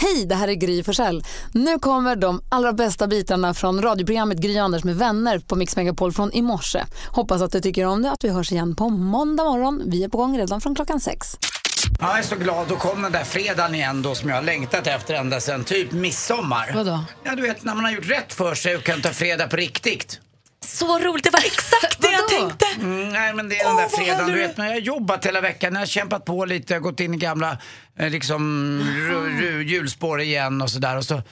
Hej, det här är Gry Forssell. Nu kommer de allra bästa bitarna från radioprogrammet Gry Anders med vänner på Mix Megapol från i morse. Hoppas att du tycker om det att vi hörs igen på måndag morgon. Vi är på gång redan från klockan sex. Ja, jag är så glad. Då kom den där fredagen igen då som jag har längtat efter ända sedan typ midsommar. Vadå? Ja, du vet när man har gjort rätt för sig och kan ta fredag på riktigt. Så roligt, det var exakt det jag tänkte. Mm, nej men det är den där fredagen, du vet när jag har jobbat hela veckan, jag har kämpat på lite, jag har gått in i gamla eh, liksom ru, ru, hjulspår igen och sådär och så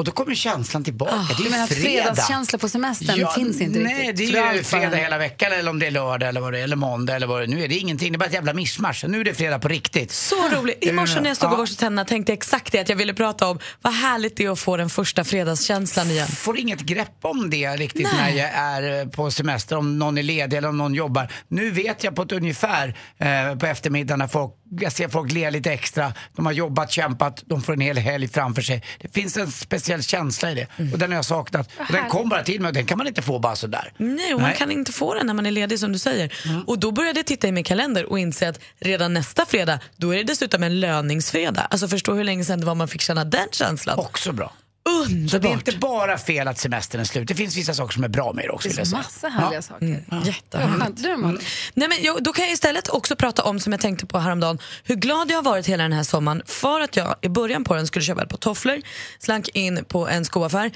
och då kommer känslan tillbaka. det är fredag. fredagskänsla på semestern finns inte nej, riktigt? det är ju fredag hela veckan eller om det är lördag eller vad det är, eller måndag eller vad det är. Nu är det ingenting, det är bara ett jävla mischmasch. Nu är det fredag på riktigt. Så roligt. I morse när jag stod och Ja. borstade tänderna tänkte jag exakt det att jag ville prata om vad härligt det är att få den första fredagskänslan igen. får inget grepp om det riktigt Nej. när jag är eh, på semester, om någon är ledig eller om någon jobbar. Nu vet jag på ett ungefär eh, på eftermiddagen när folk, jag ser folk le lite extra, de har jobbat, kämpat, de får en hel helg framför sig. Det finns en speciell känsla i det och den har jag saknat. Och den kom bara till mig och den kan man inte få bara sådär. Nej, och man kan inte få den när man är ledig som du säger. Och då började jag titta i min kalender och inse att redan nästa fredag, då är det dessutom en löningsfredag. Alltså förstå hur länge sedan det var man fick känna den känslan. Också bra. Underbart! Så det är inte bara fel att semestern är slut, det finns vissa saker som är bra med det också. Det säga. massa härliga saker. Vad Jättehärligt. Malin? Nej, men jag, då kan jag istället också prata om, som jag tänkte på häromdagen, hur glad jag har varit hela den här sommaren för att jag i början på den skulle köpa ett par tofflor, slank in på en skoaffär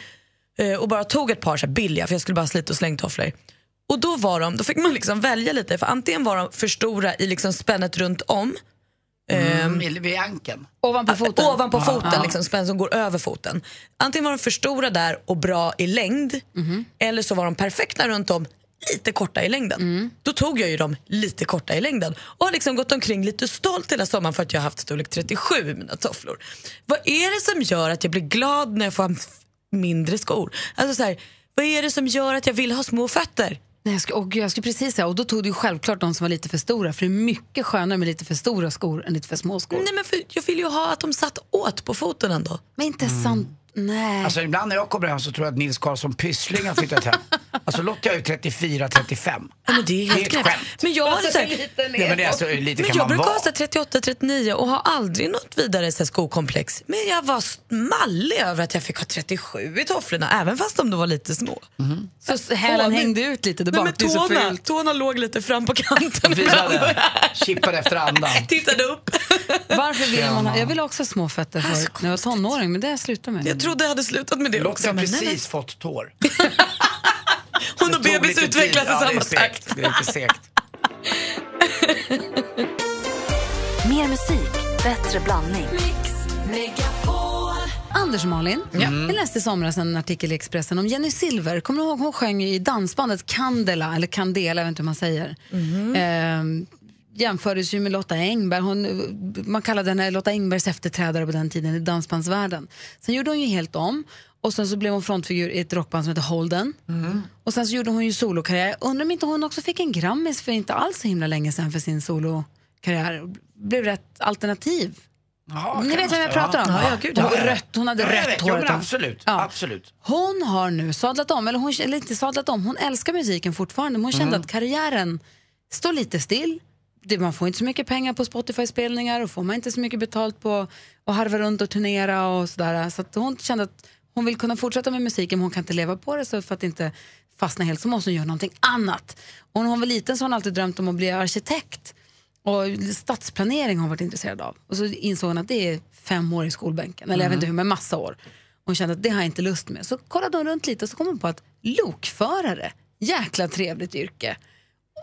eh, och bara tog ett par så här billiga för jag skulle bara slita och slänga tofflor. Och då var de, då fick man liksom välja lite för antingen var de för stora i liksom spännet runt om Mm, vid ankeln. Ovanpå foten? Ovanpå foten, liksom, spänn som går över foten. Antingen var de för stora där och bra i längd eller så var de perfekta runt om lite korta i längden. Då tog jag ju dem lite korta i längden och har liksom gått omkring lite stolt hela sommaren för att jag har haft storlek 37 i mina tofflor. Vad är det som gör att jag blir glad när jag får mindre skor? Alltså så här, vad är det som gör att jag vill ha små fötter? Nej, jag, skulle, och jag skulle precis säga, och då tog du ju självklart de som var lite för stora, för det är mycket skönare med lite för stora skor än lite för små skor. Nej, men för, jag vill ju ha att de satt åt på foten ändå. Men inte sant. Nej. Alltså ibland när jag kommer hem så tror jag att Nils Karlsson Pyssling har flyttat hem. Alltså Lotta är ju 34-35. Ja, men det är Det är helt ett knäppt. skämt. Men jag, har så här, Ja, men det är alltså, lite Men kan jag man brukar vara. ha så här 38-39 och har aldrig något vidare så här skokomplex. Men jag var mallig över att jag fick ha 37 i tofflorna, även fast de då var lite små. så hälen hängde ut lite där Nej, bak. men Det tårna, tårna låg lite fram på kanten. Chippade efter andan. Tittade upp. Varför vill man ha? Jag ville också ha små fötter Det förut när jag var tonåring, men det har jag slutat med. Jag trodde jag hade slutat med det Lotta också. har Men nej, precis fått tår. nej. Hon och bebis utvecklas i Ja, samma takt. Det är lite segt. Mer musik, bättre blandning. Anders och Malin, jag läste i somras en artikel i Expressen om Jenny Silver. Kommer du ihåg hon sjöng i dansbandet Candela, eller Candela, jag vet inte hur man säger. Ehm, jämfördes ju med Lotta Engberg. Hon, man kallade henne Lotta Engbergs efterträdare på den tiden i dansbandsvärlden. Sen gjorde hon ju helt om och sen så blev hon frontfigur i ett rockband som heter Holden. Och sen så gjorde hon ju solokarriär. Undrar om inte hon också fick en Grammis för inte alls så himla länge sedan för sin solokarriär. Blev rätt alternativ. Ja, Ni vet vem jag pratar om? Ja, ja, gud, hon, rött, hon hade Ja, rött hår. Ja, absolut. Absolut. Hon har nu sadlat om, eller, hon, eller inte sadlat om, hon älskar musiken fortfarande men hon kände att karriären står lite still. Det, man får inte så mycket pengar på Spotify-spelningar och får man inte så mycket betalt på att harva runt och turnera och sådär. Så hon kände att hon vill kunna fortsätta med musiken men hon kan inte leva på det så för att inte fastna helt så måste hon göra någonting annat. Och när hon var liten så har hon alltid drömt om att bli arkitekt. Och stadsplanering har hon varit intresserad av. Och så insåg hon att det är fem år i skolbänken, eller jag vet inte hur, men massa år. Hon kände att det har jag inte lust med. Så kollade hon runt lite och så kom hon på att lokförare, jäkla trevligt yrke.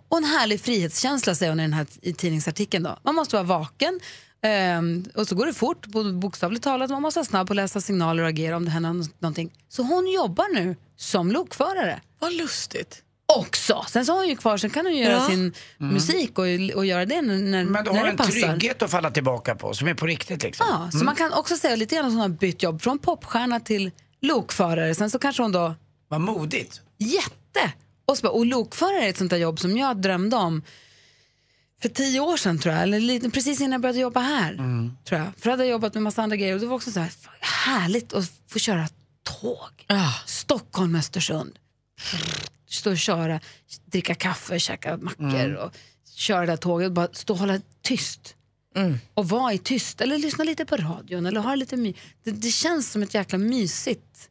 Och en härlig frihetskänsla säger hon i den här i tidningsartikeln. Då. Man måste vara vaken ehm, och så går det fort, bokstavligt talat. Man måste vara snabb på att läsa signaler och agera om det händer nå- någonting. Så hon jobbar nu som lokförare Vad lustigt. också. Sen så har hon ju kvar, sen kan hon göra Ja. sin musik och, och göra det när, när, Men du när har det en passar. trygghet att falla tillbaka på som är på riktigt liksom. Ja, så man kan också säga lite grann att hon har bytt jobb från popstjärna till lokförare. Sen så kanske hon då, Vad modigt. jätte! Och, så, bara, och lokförare är ett sånt där jobb som jag drömde om för tio år sedan tror jag, eller lite, precis innan jag började jobba här. Tror jag. För då hade jag jobbat med massa andra grejer och det var också så här, härligt att få köra tåg. Ah. Stockholm, Östersund. Stå och köra, dricka kaffe, käka mackor och köra det där tåget. Bara stå och hålla tyst. Och vara i tyst, eller lyssna lite på radion. Eller ha lite my- det, det känns som ett jäkla mysigt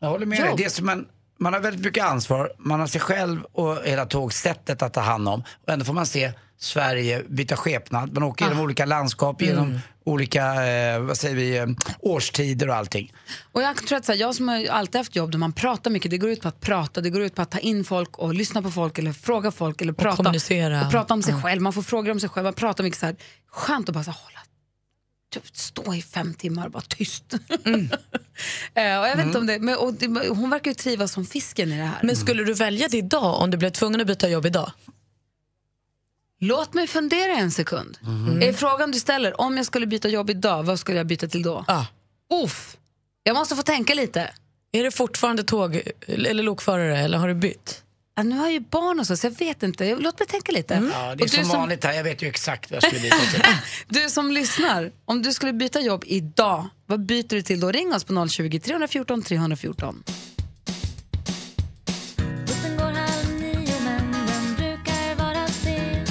Jag håller med dig. Jobb. Det är som en, man har väldigt mycket ansvar. Man har sig själv och hela tågsättet att ta hand om. Och ändå får man se Sverige byta skepnad. Man åker genom olika landskap, genom olika eh, vad säger vi, eh, årstider och allting. Och jag tror att så här, jag som har alltid haft jobb där man pratar mycket, det går ut på att prata, det går ut på att ta in folk och lyssna på folk eller fråga folk eller prata, kommunicera. och prata om sig själv. Man får frågor om sig själv, man pratar mycket så här. Skönt att bara så här, hålla typ, stå i fem timmar och bara tyst. Eh, och jag vet inte om det, men, och det, hon verkar ju trivas som fisken i det här. Men skulle du välja det idag om du blev tvungen att byta jobb idag? Låt mig fundera en sekund. Är frågan du ställer, om jag skulle byta jobb idag, vad skulle jag byta till då? Ja. Uff, jag måste få tänka lite. Är det fortfarande tåg eller lokförare eller har du bytt? Ja, nu har jag ju barn och så, så jag vet inte. Låt mig tänka lite. Ja, det är Och som som- vanligt här, jag vet ju exakt vad jag skulle byta till. Du som lyssnar, om du skulle byta jobb idag, vad byter du till då? Ring oss på 020 314 314. Bussen går halv nio men den brukar vara sen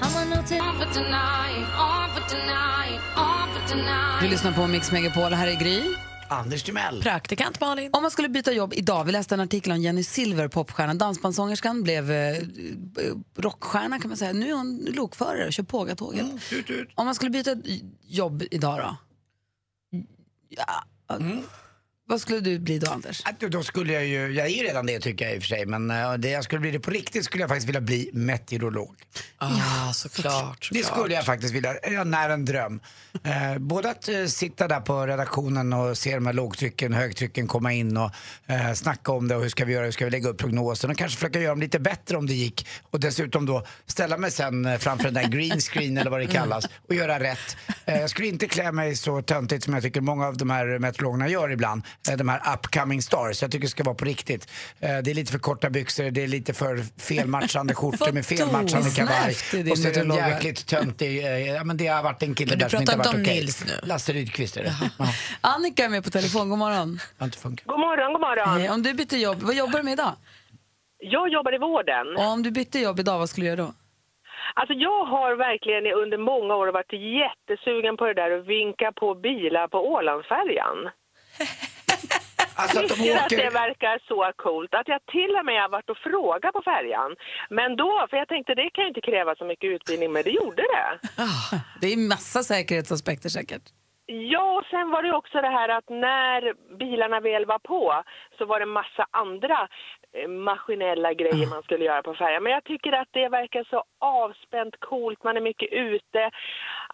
Har man nog till On for tonight, on for tonight, on for tonight Du lyssnar på Mix Megapol, här är Gry. Anders Timell. Praktikant Malin. Om man skulle byta jobb idag, vi läste en artikel om Jenny Silver, popstjärnan, dansbandssångerskan, blev eh, rockstjärna kan man säga. Nu är hon lokförare och kör Pågatåget. Om man skulle byta jobb idag då? Ja, Vad skulle du bli då, Anders? Att Då skulle jag ju, jag är ju redan det tycker jag i och för sig, men eh, det jag skulle bli det på riktigt skulle jag faktiskt vilja bli meteorolog. Ah, såklart. Det skulle jag faktiskt vilja, jag när en dröm. Eh, både att eh, sitta där på redaktionen och se de här lågtrycken, högtrycken komma in och eh, snacka om det och hur ska vi göra, hur ska vi lägga upp prognosen och kanske försöka göra dem lite bättre om det gick. Och dessutom då ställa mig sen framför den där green screen eller vad det kallas och göra rätt. Eh, jag skulle inte klä mig så töntigt som jag tycker många av de här meteorologerna gör ibland. Eh, de här upcoming stars. Jag tycker det ska vara på riktigt. Eh, det är lite för korta byxor, det är lite för felmatchande skjortor med felmatchande kavaj. Och så är det meteorolog. jäkligt töntig, eh, ja men det har varit en kille där som inte har varit okej. Nils nu? Lasse Rydqvist är det. Ja, Annika är med på telefon, god morgon. det har inte funkat. God morgon, god morgon. Hej, om du bytte jobb, vad jobbar du med idag? Jag jobbar i vården. Och om du bytte jobb idag, vad skulle du göra då? Alltså jag har verkligen under många år varit jättesugen på det där att vinka på bilar på Ålandsfärjan. Alltså att de Tycker att det åker... verkar så coolt att jag till och med har varit och frågat på färjan. Men då, för jag tänkte det kan ju inte kräva så mycket utbildning, men det gjorde det. Det är massa säkerhetsaspekter säkert. Ja, och sen var det också det här att när bilarna väl var på så var det massa andra eh, maskinella grejer man skulle göra på färjan. Men jag tycker att det verkar så avspänt coolt, man är mycket ute.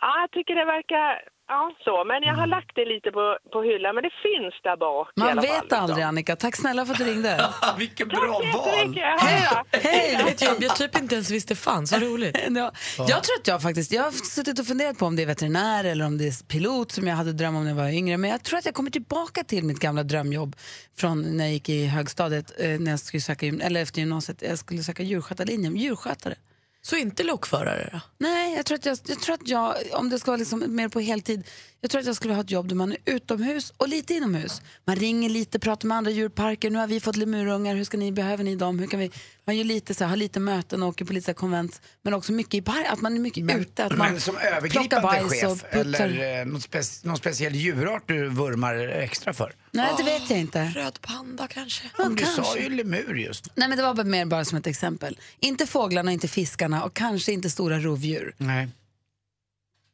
Ja, jag tycker det verkar, ja så. Men jag har lagt det lite på, på hyllan, men det finns där bak i Man alla vet fall. liksom. aldrig, Annika. Tack snälla för att du ringde. Vilken Tack bra så val! jättemycket! Hej då! Hej! Jag typ inte ens visste fanns, vad roligt. Ja. Jag tror att jag faktiskt, jag har suttit och funderat på om det är veterinär eller om det är pilot som jag hade dröm om när jag var yngre. Men jag tror att jag kommer tillbaka till mitt gamla drömjobb från när jag gick i högstadiet, eh, när jag skulle söka, gym- eller efter gymnasiet, jag skulle söka djurskötarlinjen, djurskötare. Så inte lokförare då? Nej, jag tror att jag, jag, tror att jag om det ska vara liksom mer på heltid, jag tror att jag skulle ha ett jobb där man är utomhus och lite inomhus. Man ringer lite, pratar med andra djurparker, nu har vi fått lemurungar, hur ska ni, behöver ni dem? Hur kan vi, man gör lite så här, har lite möten och åker på lite konvent, men också mycket i park, att man är mycket ute. Att man Men som övergripande bajs chef och putsar. eller eh, någon, spec- någon speciell djurart du vurmar extra för? Nej, det vet jag inte. Röd panda kanske? Ja, Du sa kanske. ju lemur just. Nej, men det var bara mer bara som ett exempel. Inte fåglarna, inte fiskarna och kanske inte stora rovdjur. Nej.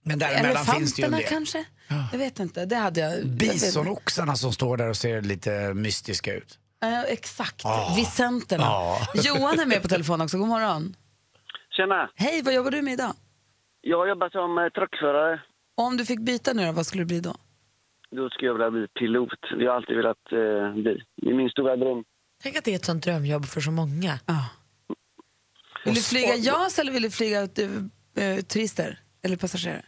Men däremellan finns det ju en Elefanterna del. kanske? Jag vet inte. Det hade jag... jag. Bisonoxarna som står där och ser lite mystiska ut. Ja, exakt. Vicenterna. Ja. Johan är med på telefon också. God morgon. Tjena! Hej, vad jobbar du med idag? Jag jobbar som eh, truckförare. Och om du fick byta nu då, vad skulle det bli då? Då skulle jag vilja bli pilot. Det har jag alltid velat eh, bli. Det är min stora dröm. Tänk att det är ett sånt drömjobb för så många. Ja. Vill du flyga JAS eller vill du flyga uh, turister? Eller passagerare?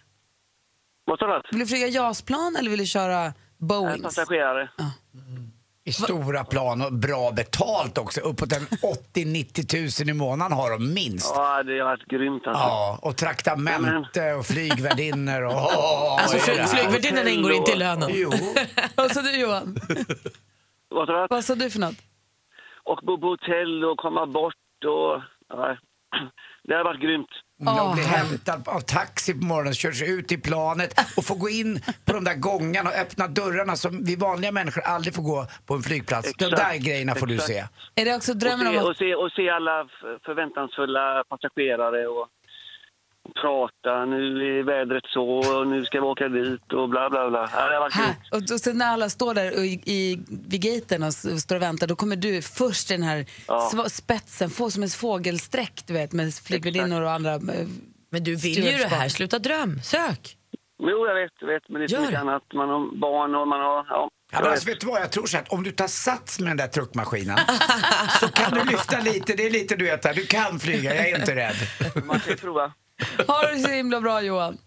Vad sa du? Vill du flyga JAS-plan eller vill du köra Boeings? Passagerare. Är i stora plan och bra betalt också. Uppåt en 80-90 tusen i månaden har de minst. Ja, det har varit grymt alltså. Ja, och traktamente och flygvärdinnor och... Alltså, är det fly- här? flygvärdinnorna ingår inte i lönen. Jo. Vad sa du Johan? Vad sa du? Vad sa du för något? Och bo på hotell och komma bort och... Ja, det har varit grymt. Jag blir hämtad av taxi på morgonen, körs ut i planet och får gå in på de där gångarna och öppna dörrarna som vi vanliga människor aldrig får gå på en flygplats. De där grejerna får du exakt. se. Är det också Och drömmen se, om och, att... se, och se alla förväntansfulla passagerare och prata. Nu är vädret så och nu ska vi åka dit och bla bla bla. Ja, det har varit Här. Och då, sen när alla står där och i, i, vid gaten och står och väntar, då kommer du först i den här Ja. spetsen, få som en fågelsträck du vet, med flygvärdinnor och andra. eh, Men du vill ju det här, sluta dröm, sök. Jo, jag vet, jag vet, men det är så mycket annat. Man har barn och man har... Ja, Ja, men alltså, vet du vad, jag tror så att om du tar sats med den där truckmaskinen så kan du lyfta lite, det är lite du vet, du kan flyga, jag är inte rädd. Man kan ju prova. Ha det så himla bra Johan.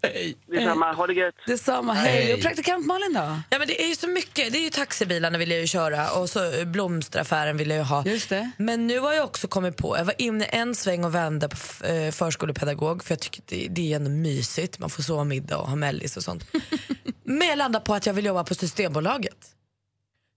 Detsamma, ha det gött. Detsamma, hej. Hej. Och praktikant Malin då? Ja, men det är ju så mycket. Det är ju taxibilarna vill jag ju köra och så blomsteraffären vill jag ju ha. Just det. Men nu har jag också kommit på, jag var inne en sväng och vände på eh, förskolepedagog för jag tycker det, det är ändå mysigt. Man får sova middag och ha mellis och sånt. Men jag landade på att jag vill jobba på Systembolaget.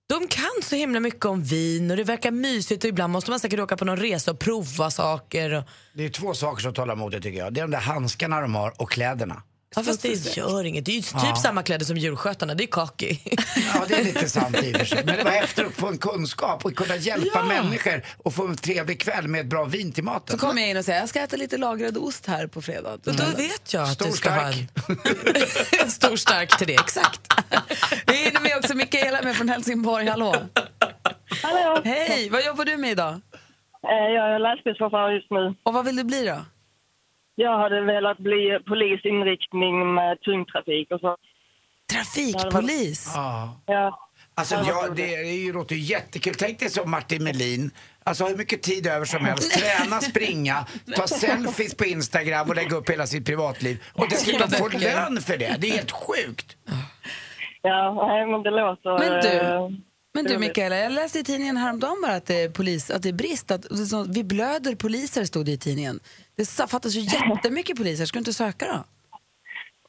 De kan så himla mycket om vin och det verkar mysigt och ibland måste man säkert åka på någon resa och prova saker. Och... Det är två saker som talar emot det tycker jag. Det är de där handskarna de har och kläderna. Ja, fast det gör inget. Det är ju typ Ja. samma kläder som djurskötarna, det är kaki. Ja, det är lite sant i och för sig. Men det var häftigt att få en kunskap och kunna hjälpa människor och få en trevlig kväll med ett bra vin till maten. Så kommer jag in och säger jag ska äta lite lagrad ost här på fredag. Och då vet jag att Stor du ska ha stark. en, en stor stark till det, exakt. Vi hinner med från Helsingborg, hallå. Hallå! Hej, vad jobbar du med idag? Eh, Jag är lastbilschaufför just nu. Och vad vill du bli då? Jag hade velat bli polisinriktning med tung trafik och så. Trafikpolis? Ja. Ja. Alltså, ja, det, är ju, låter ju jättekul. Tänk dig som Martin Melin. Alltså hur mycket tid över som helst. Träna, springa, ta selfies på Instagram och lägga upp hela sitt privatliv. Och dessutom få lön för det. Det är helt sjukt. Ja, nej, men det låter... Men du, eh, Men du. Mikaela, jag läste i tidningen häromdagen bara att det är, polis, att det är brist. Att, vi blöder poliser stod det i tidningen. Det fattas ju jättemycket poliser, ska du inte söka då?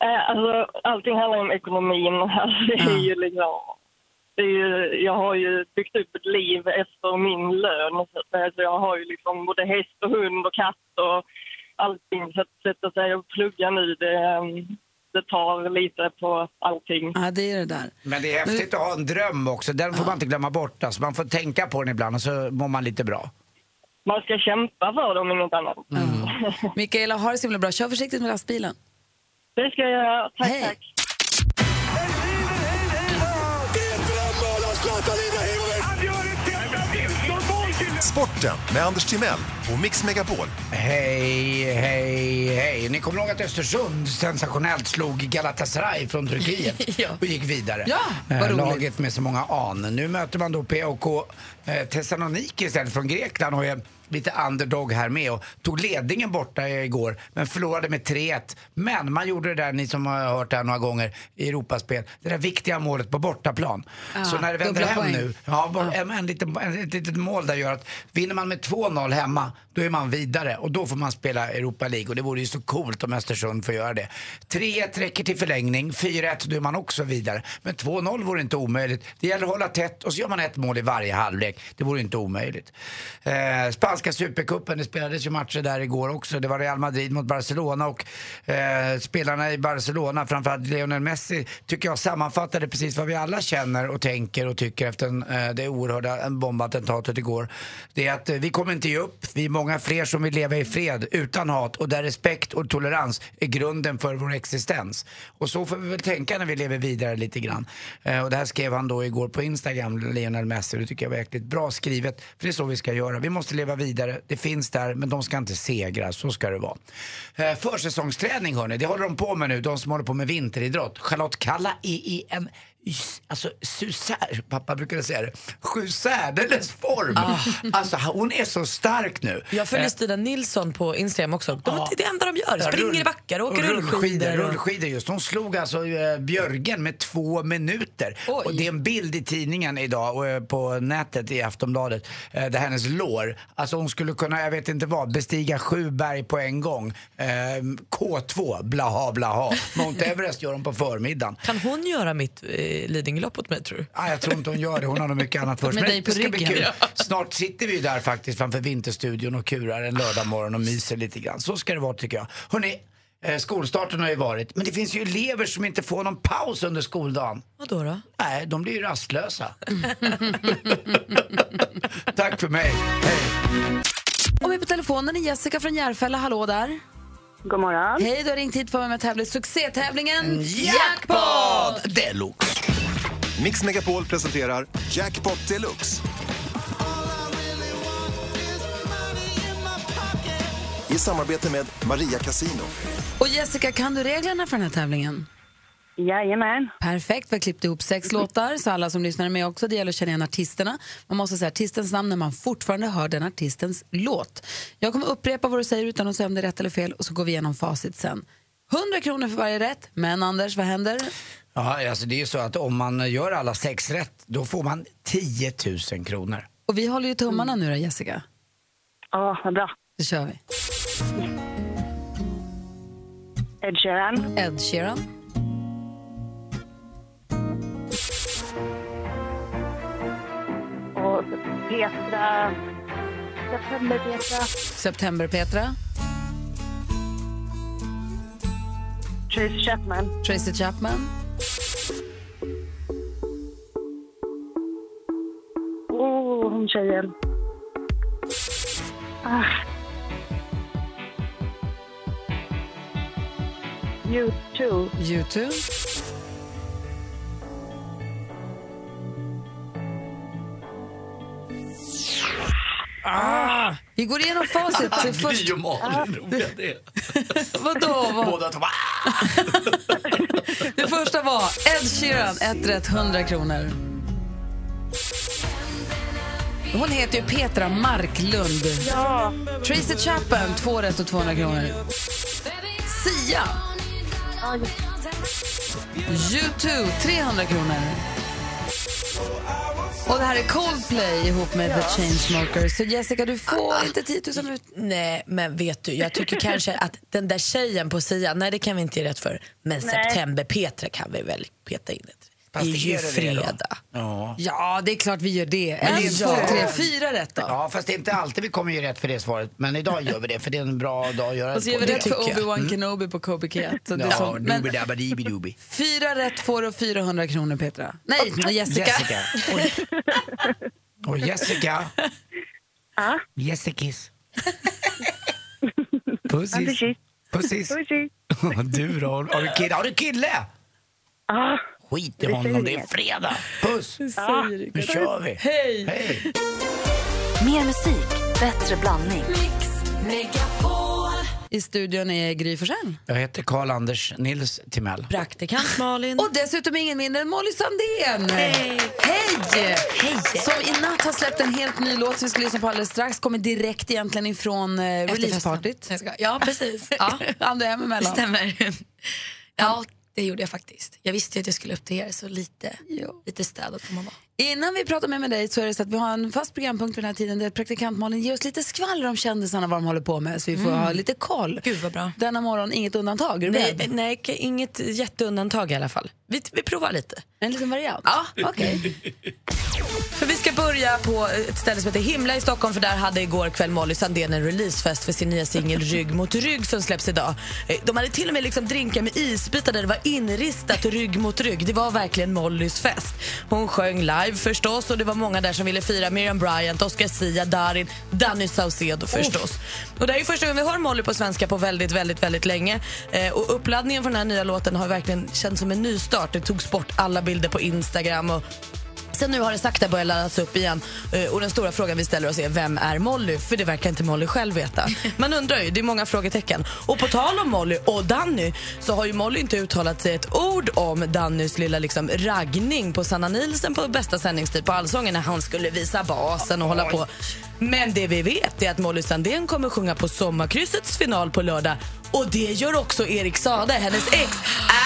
Eh, Alltså, allting handlar om ekonomin. Alltså, det är ju liksom... Det är ju, jag har ju byggt upp ett liv efter min lön. Så alltså, jag har ju liksom både häst och hund och katt och allting. Så att sätta sig och plugga nu, det, eh, det tar lite på allting. Ja, det är det där. Men det är häftigt att ha en dröm också. Den får man inte glömma bort. Alltså, man får tänka på den ibland och så mår man lite bra. Man ska kämpa för dem, inget annat. Mikaela, ha det så himla bra. Kör försiktigt med lastbilen. Det ska jag göra. Tack, Hej. tack. Sporten med Anders Timell och Mix Megapol. Hej, hej, hej. Ni kommer ihåg att Östersund sensationellt slog Galatasaray från Turkiet Ja. och gick vidare. Ja, vad Eh, roligt. Laget med så många an. Nu möter man då PAOK eh, Thessaloniki istället från Grekland och är lite underdog här med och tog ledningen borta igår men förlorade med 3-1. Men man gjorde det där, ni som har hört det här några gånger i Europaspel, det där viktiga målet på bortaplan. Ja, så när det vänder hem poäng. nu, ja, bara en, en liten, en, ett litet mål där gör att vinner man med 2-0 hemma, då är man vidare och då får man spela Europa League och det vore ju så coolt om Östersund får göra det. 3-1 räcker till förlängning, 4-1 då är man också vidare. Men 2-0 vore inte omöjligt. Det gäller att hålla tätt och så gör man ett mål i varje halvlek. Det vore inte omöjligt. Eh, spanska supercupen, det spelades ju matcher där igår också. Det var Real Madrid mot Barcelona och eh, spelarna i Barcelona, framförallt Lionel Messi, tycker jag sammanfattade precis vad vi alla känner och tänker och tycker efter en, eh, det oerhörda bombattentatet igår. Det är att eh, vi kommer inte ge upp. Vi är många fler som vill leva i fred utan hat och där respekt och tolerans är grunden för vår existens. Och så får vi väl tänka när vi lever vidare lite grann. Eh, och det här skrev han då igår på Instagram, Lionel Messi, det tycker jag var jäkligt bra skrivet. För det är så vi ska göra. Vi måste leva vidare. Det finns där, men de ska inte segra. Så ska det vara. Eh, försäsongsträning hörni, det håller de på med nu, de som håller på med vinteridrott. Charlotte Kalla är i en Alltså Susär, pappa brukade säga det, sju särdeles form. Alltså hon är så stark nu. Jag följer Eh, Stina Nilsson på Instagram också. De, är det enda de gör. Ja, Springer rull- i backar och åker och rullskidor. och- Rullskidor just. Hon slog alltså eh, Björgen med två minuter. Och det är en bild i tidningen idag och eh, på nätet i Aftonbladet. Eh, där hennes lår, alltså hon skulle kunna, jag vet inte vad, bestiga sju berg på en gång. Eh, K2, blaha blaha. Mount Everest gör hon på förmiddagen. Kan hon göra mitt Lidingölopp åt mig tror du? Ah, jag tror inte hon gör det, hon har nog mycket annat för sig. Med Men dig på det ska bli kul. Snart sitter vi ju där faktiskt framför Vinterstudion och kurar en lördag morgon och myser lite grann. Så ska det vara tycker jag. Hörrni, eh, skolstarten har ju varit, men det finns ju elever som inte får någon paus under skoldagen. Vad då? då? Nej, de blir ju rastlösa. Tack för mig. Hej. Och vi på telefonen är Jessica från Järfälla. Hallå där. God morgon. Hej, du har ringt hit för att vara med och tävla i succétävlingen Jackpot Deluxe. Mix Megapol presenterar Jackpot Deluxe. I samarbete med Maria Casino. Och Jessica, kan du reglerna för den här tävlingen? Jajamän. Perfekt, vi har klippt ihop sex låtar så alla som lyssnar är med också. Det gäller att känna igen artisterna. Man måste säga artistens namn när man fortfarande hör den artistens låt. Jag kommer upprepa vad du säger utan att säga om det är rätt eller fel och så går vi igenom facit sen. 100 kronor för varje rätt. Men Anders, vad händer? Ja, alltså det är ju så att om man gör alla sex rätt, då får man 10 000 kronor. Och vi håller ju tummarna nu då, Jessica. Ja, vad bra. Då kör vi. Ed Sheeran. Ed Sheeran. Och Petra... September-Petra. September-Petra. Tracy Chapman. Tracy Chapman. Åh, oh, hon tjejen. Ah. You too. You too. Ah. Vi går igenom facit. Så först... Gry och Malin, roliga det. Vadå? Vad? Båda två. Det första var Ed Sheeran, ett rätt 100 kronor. Hon heter ju Petra Marklund. Ja. Tracy Chapman, två rätt och 200 kronor. Sia. U2, 300 kronor. Och det här är Coldplay ihop med The Chainsmokers. Så Jessica, du får inte 10 000 ut. Nej, men vet du, jag tycker kanske att den där tjejen på Sia, nej det kan vi inte ge rätt för. Men. September-Petra kan vi väl peta in ett. Fast det är ju det det fredag. Ja. Ja, det är klart vi gör det. Det En, inte två, tre, fyra rätt då. Ja, fast det är inte alltid vi kommer ge rätt för det svaret. Men idag gör vi det, för det är en bra dag att göra Och så det på. vi rätt för. Obi-Wan Mm. Kenobi på Kobe det Ja, doobidabadibidobi. fyra rätt får du och 400 kronor, Petra. Nej, Jessica. Jessica. Oj. Och Jessica. Jessicas. Pussis. Pussis. Du då? Har du kille? Har du kille? Ja. Skit i Det honom, det är fredag. Puss. Ja. Nu kör vi. Hej. Hej. Mer musik, bättre blandning. I studion är Gry Forssell. Jag heter Karl-Anders Nils Timell. Praktikant Malin. Och dessutom ingen mindre än Molly Sandén. Hej. Hej! Som i natt har släppt en helt ny låt som vi ska lyssna på alldeles strax. Kommer direkt egentligen ifrån eh, releasepartyt. Ja, precis. Ja. Han och Em Det emellan. stämmer. Ja, det gjorde jag faktiskt. Jag visste ju att jag skulle upp till er, så lite, lite städat får man vara. Innan vi pratar med, med dig så är det så att vi har en fast programpunkt för den här tiden där praktikant Malin ger oss lite skvaller om kändisarna vad de håller på med så vi får Mm. ha lite koll. Gud vad bra. Denna morgon inget undantag, är du Nej, beredd? nej, inget jätteundantag i alla fall. Vi, vi provar lite. En liten variant? Ja, okej. För vi ska börja på ett ställe som heter Himla i Stockholm för där hade igår kväll Molly Sandén en releasefest för sin nya singel Rygg mot rygg som släpps idag. Eh, De hade till och med liksom drinkar med isbitar där det var inristat rygg mot rygg. Det var verkligen Mollys fest. Hon sjöng live förstås och det var många där som ville fira Miriam Bryant, Oscar Sia, Darin, Danny Saucedo förstås. Och det är första gången vi hör Molly på svenska på väldigt, väldigt, väldigt länge. Eh, och uppladdningen för den här nya låten har verkligen känts som en nystart. Det togs bort alla bilder på Instagram och Sen nu har det sakta börjat laddas upp igen eh, och den stora frågan vi ställer oss är vem är Molly? För det verkar inte Molly själv veta. Man undrar ju, det är många frågetecken. Och på tal om Molly och Danny så har ju Molly inte uttalat sig ett ord om Dannys lilla liksom raggning på Sanna Nielsen på bästa sändningstid på Allsången när han skulle visa basen och hålla på. Men det vi vet är att Molly Sandén kommer sjunga på Sommarkryssets final på lördag och det gör också Erik Sade, hennes ex.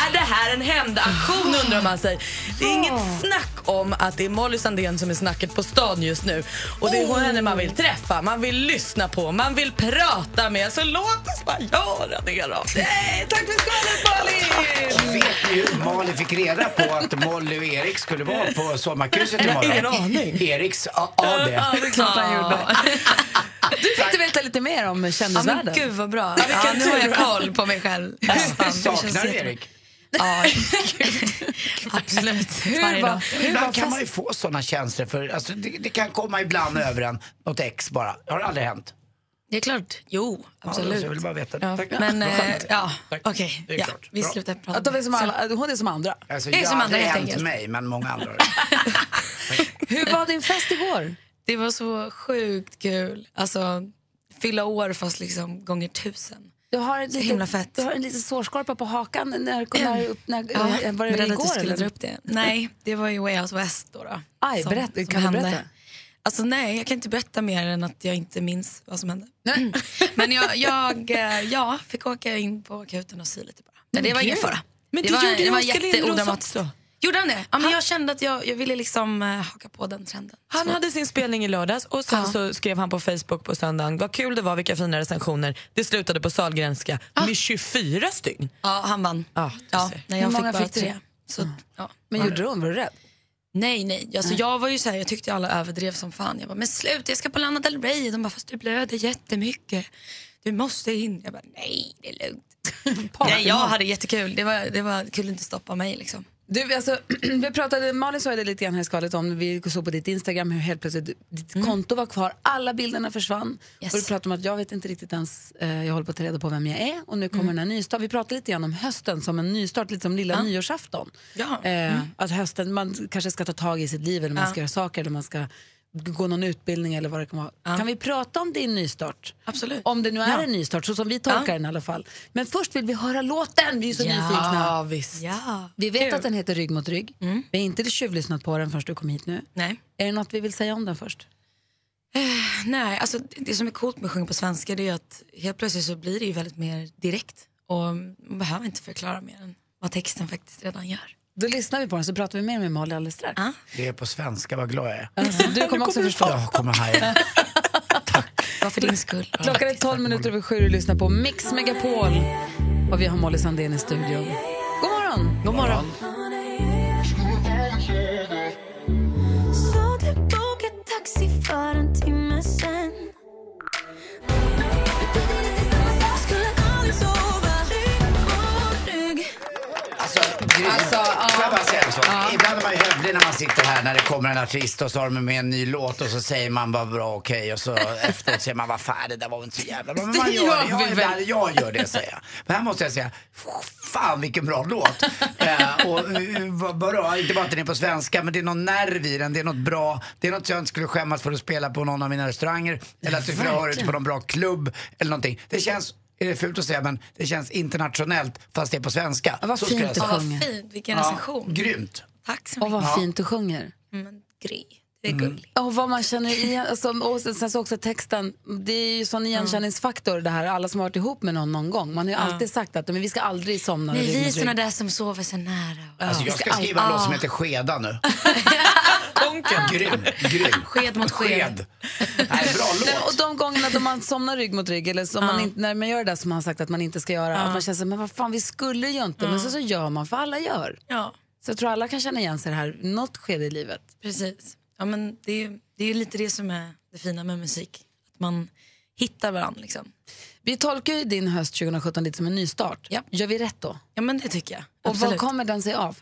Är det här en hämndaktion undrar man sig. Det är inget snack om att det är Molly Sandén som är snacket på stan just nu. Och det är henne man vill träffa, man vill lyssna på, man vill prata med. Så låt oss bara göra det då. Nej, tack för skvallret Malin! Vet ni hur Malin fick reda på att Molly och Erik skulle vara på sommarkrysset imorgon? Ingen aning. Eriks A- AD. Ja, det är klart han gjorde. Du fick du veta lite mer om Ja, men kändisvärlden. gud vad bra. Ja, Ja, nu har jag koll på mig själv. Det Saknar du. Erik? Ja. Absolut. Varje dag. Ibland kan man ju få såna känslor för, alltså, det, det kan komma ibland över en, något ex bara. Har det aldrig hänt? Det är klart. Jo, Ja, absolut. jag vill bara veta det. Ja, Tack. Men, eh, ja, okej. Det är Ja, klart. vi slutar prata. Att de är som alla, hon är som andra. Alltså, Det är jag som har andra, aldrig helt hänt enkelt. mig, men många andra har det. Hur var din fest igår? Det var så sjukt kul. Alltså, fylla år fast liksom gånger tusen. Du har, litet, himla fett. du har en liten sårskorpa på hakan. När när, upp, när, Ja, var det berättade igår? skulle eller? dra upp det. Nej, det var ju Way Out West då. då Aj, berätta. Kan du berätta? Alltså nej, jag kan inte berätta mer än att jag inte minns vad som hände. Men jag, jag eh, ja, fick åka in på akuten och sy lite bara. Men det var ingen fara. Men det det var, gjorde det var jätteodramatiskt. Gjorde han det? Ja, men jag kände att jag, jag ville liksom eh, haka på den trenden. Han Så- hade sin spelning i lördags och sen Ja. så skrev han på Facebook på söndagen vad kul det var, vilka fina recensioner. Det slutade på Sahlgrenska med 24 stygn. Ja, han vann. Ja, du ser. nej, jag Hur fick många bara fick du? tre. Så, ja. Men gjorde du? Var du rädd? Nej, nej. Alltså, Jag var ju så här, jag tyckte alla överdrev som fan. Jag bara, men sluta jag ska på Lana Del Rey. De bara, fast du blöder jättemycket. Du måste in. Jag bara, nej det är lugnt. nej, jag hade jättekul. Det var, det var kul att inte stoppa mig liksom. Du, alltså, vi pratade, Malin sa det lite grann här i skalet om, vi såg på ditt Instagram hur helt plötsligt ditt konto var kvar, alla bilderna försvann. Yes. Och du pratade om att jag vet inte riktigt ens, eh, jag håller på att ta reda på vem jag är och nu kommer den här nystart. Vi pratade lite grann om hösten som en nystart, lite som lilla nyårsafton. Ja. Eh, Att hösten, man kanske ska ta tag i sitt liv eller man Ja. ska göra saker eller man ska gå någon utbildning eller vad det kan vara. Kan vi prata om din nystart? Absolut. Om det nu är Ja. en nystart, så som vi tolkar Ja. den i alla fall. Men först vill vi höra låten, vi är så nyfikna. Ja, visst. Ja. Vi vet Kul. att den heter Rygg mot rygg. Mm. Vi har inte tjuvlyssnat på den förrän du kom hit nu. Nej. Är det något vi vill säga om den först? Nej, alltså det som är coolt med att sjunga på svenska det är att helt plötsligt så blir det ju väldigt mer direkt. Och man behöver inte förklara mer än vad texten faktiskt redan gör. Då lyssnar vi på den så pratar vi mer med Molly alldeles strax. Ja. Det är på svenska, vad glad jag är. Alltså, du kommer också förstå. Jag kommer här. Bara för din skull. Klockan är 12 minuter över sju och lyssnar på Mix Megapol. Och vi har Molly Sandén i studion. God morgon! God morgon. Så du taxi för en timme sen Alltså, får jag bara säga en sak? Ibland är man ju hövlig när man sitter här när det kommer en artist och så har de med en ny låt och så säger man bara bra okej och så efteråt säger man vad fan det där var inte så jävla bra. Men man gör, det. Jag, väl. jag gör det säger jag. Men här måste jag säga, fan vilken bra låt. eh, och uh, vad bra, inte bara att den är på svenska men det är någon nerv i den, det är något bra. Det är något jag inte skulle skämmas för att spela på någon av mina restauranger eller att du skulle höra det på någon bra klubb eller någonting. Det känns är det fult att säga men det känns internationellt fast det är på svenska. Ja, vad Så fint jag du säga. sjunger. Vad fint, vilken Ja, recension. grymt. Tack så Och mycket. vad fint du sjunger. Men Gry, du är gullig. Och vad man känner igen, alltså, och sen så också texten, det är ju sån igenkänningsfaktor det här, alla som har varit ihop med någon någon gång. Man har ju alltid sagt att men vi ska aldrig somna Nej, vi är såna där som sover så nära. Alltså, jag ska skriva en låt som heter Skeda nu. Grym, grym. Sked mot sked. Nej, bra Nej, låt. och de gångerna då man somnar rygg mot rygg eller som man inte, när man gör det där som man har sagt att man inte ska göra, att man känner så, men vad fan vi skulle ju inte, men så, så gör man för alla gör. Ja, Så jag tror alla kan känna igen sig det här, något skede i livet. precis. Ja, men det, är, ju- det är lite det som är det fina med musik. Att man hittar varandra liksom. Vi tolkar ju din höst 2017 lite som en nystart. Ja. Gör vi rätt då? Ja, men det tycker jag. Och Absolut. vad kommer den sig av?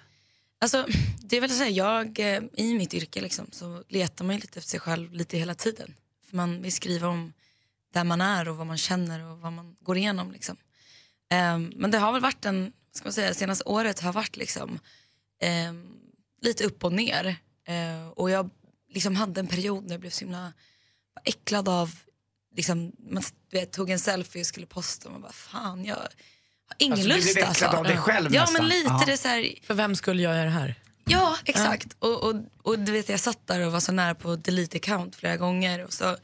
Alltså, det är väl så här, jag eh, i mitt yrke liksom, så letar man ju lite efter sig själv lite hela tiden. För man vill skriva om där man är och vad man känner och vad man går igenom. Liksom. Ehm, men det har väl varit en, ska man säga, senaste året har varit liksom, ehm, lite upp och ner. Eh, och jag liksom hade en period när jag blev så himla äcklad av, liksom, man du vet, tog en selfie och skulle posta och man bara fan jag har ingen Alltså, du lust blev äcklad av dig själv Ja nästan. men lite Ja. det så här, För vem skulle jag göra det här? Ja, exakt. Och, och, och du vet, jag satt där och var så nära på delete account flera gånger. Och så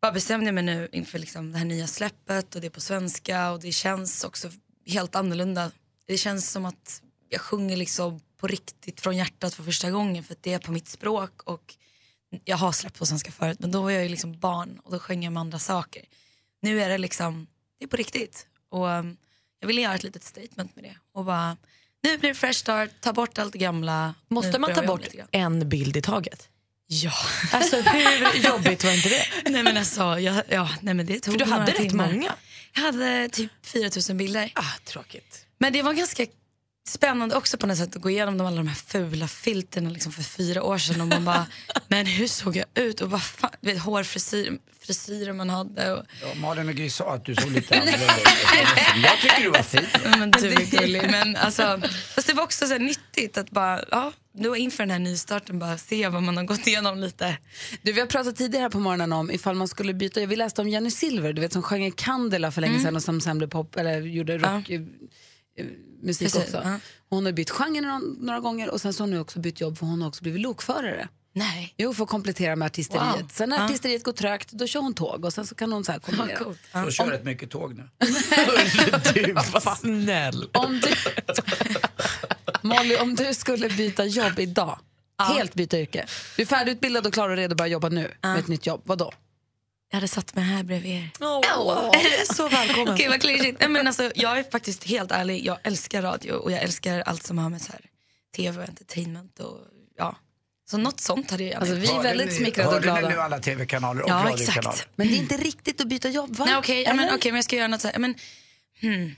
bara bestämde mig nu inför liksom det här nya släppet och det är på svenska och det känns också helt annorlunda. Det känns som att jag sjunger liksom på riktigt från hjärtat för första gången för att det är på mitt språk och jag har släppt på svenska förut men då var jag ju liksom barn och då sjöng jag med andra saker. Nu är det liksom, det är på riktigt. Och um, jag ville göra ett litet statement med det och bara nu blir det fresh start, ta bort allt det gamla. Måste man ta bort en bild i taget? Ja. Alltså hur jobbigt var inte det? nej men alltså, jag, ja, nej men det tog För du hade rätt timmar. många. Jag hade typ 4000 bilder. Ah, tråkigt. Men det var ganska spännande också på något sätt att gå igenom de, alla de här fula filterna liksom för fyra år sedan och man bara, men hur såg jag ut och vad fan, du vet, hårfrisyr frisyrer man hade. Och, Ja, Malin och Gry sa att du såg lite annorlunda ut. Jag tycker du var fin. Men du är gullig. Men alltså, fast det var också så här nyttigt att bara, ja, då inför den här nystarten bara se vad man har gått igenom lite. Du, vi har pratat tidigare här på morgonen om ifall man skulle byta. Vi läste om Jenny Silver, du vet som sjöng i Candela för länge Mm. sedan och som sen blev pop, eller gjorde rock, eh, eh, musik Precis, också. ja. Hon har bytt genre några, några gånger och sen så har hon nu också bytt jobb för hon har också blivit lokförare. Nej. Jo, för att komplettera med artisteriet. Wow. Sen när Ja. artisteriet går trögt, då kör hon tåg och sen så kan hon så här kombinera. coolt. Jag kör rätt mycket tåg nu. Du var snäll. Om du, Molly, om du skulle byta jobb idag, helt byta yrke. Du är färdigutbildad och klar och redo att börja jobba nu med ett nytt jobb. Vad då? Jag hade satt mig här bredvid er. Åh, så välkommen. Okej, vad klyschigt. Men alltså, jag är faktiskt helt ärlig, jag älskar radio och jag älskar allt som har med så här, tv och entertainment och ja. Så något sånt hade jag gärna Alltså, vi är väldigt smickrade och hörde ni glada. nu alla tv-kanaler och Ja, radiokanaler? exakt. Men det är inte riktigt att byta jobb, va? Nej, okej, ja, men, okej, men jag ska göra något så här. ja, Men, hmm.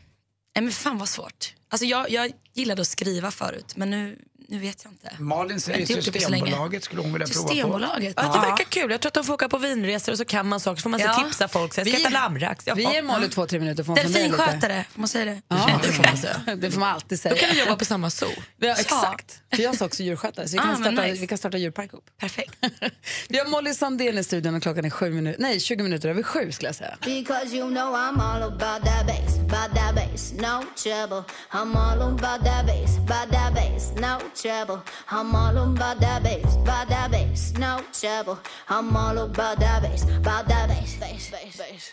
Men fan vad svårt. Alltså, jag, jag gillade att skriva förut, men nu, nu vet jag inte. Malin säger så. Systembolaget skulle hon vilja prova på. Systembolaget? Ja, det verkar kul. Jag tror att de får åka på vinresor och så kan man saker så får man så Ja. tipsa folk. Så jag ska Vi- äta lammrax. Vi ger Molly två, tre minuter lite. Delfinskötare, får man säga det? Ja, det får man säga. Det får man alltid Då säga. kan vi jobba på samma zoo. Ja, exakt. För jag är också djurskötare, så vi Ah, kan, men starta, nice. vi kan starta djurpark ihop. Perfekt. Vi har Molly Sandén i studion och klockan är sju minuter, nej, 20 minuter över sju skulle jag säga. Because you know I'm all about that bass, about that bass, no trouble. I'm all about that bass, about that bass, no trouble. I'm all about that bass, about that bass, no trouble. I'm all about that bass, about that bass, bass, bass, bass.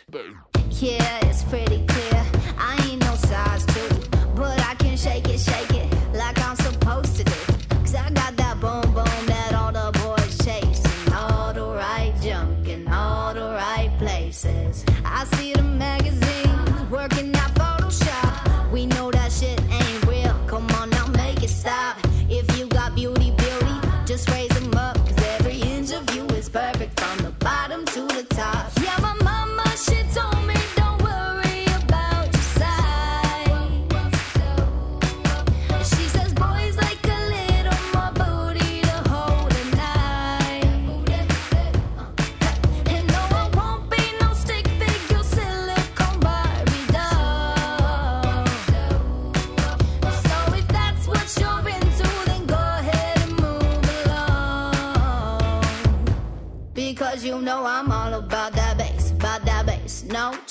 Yeah, it's pretty clear. I ain't no size two, but I can shake it, shake it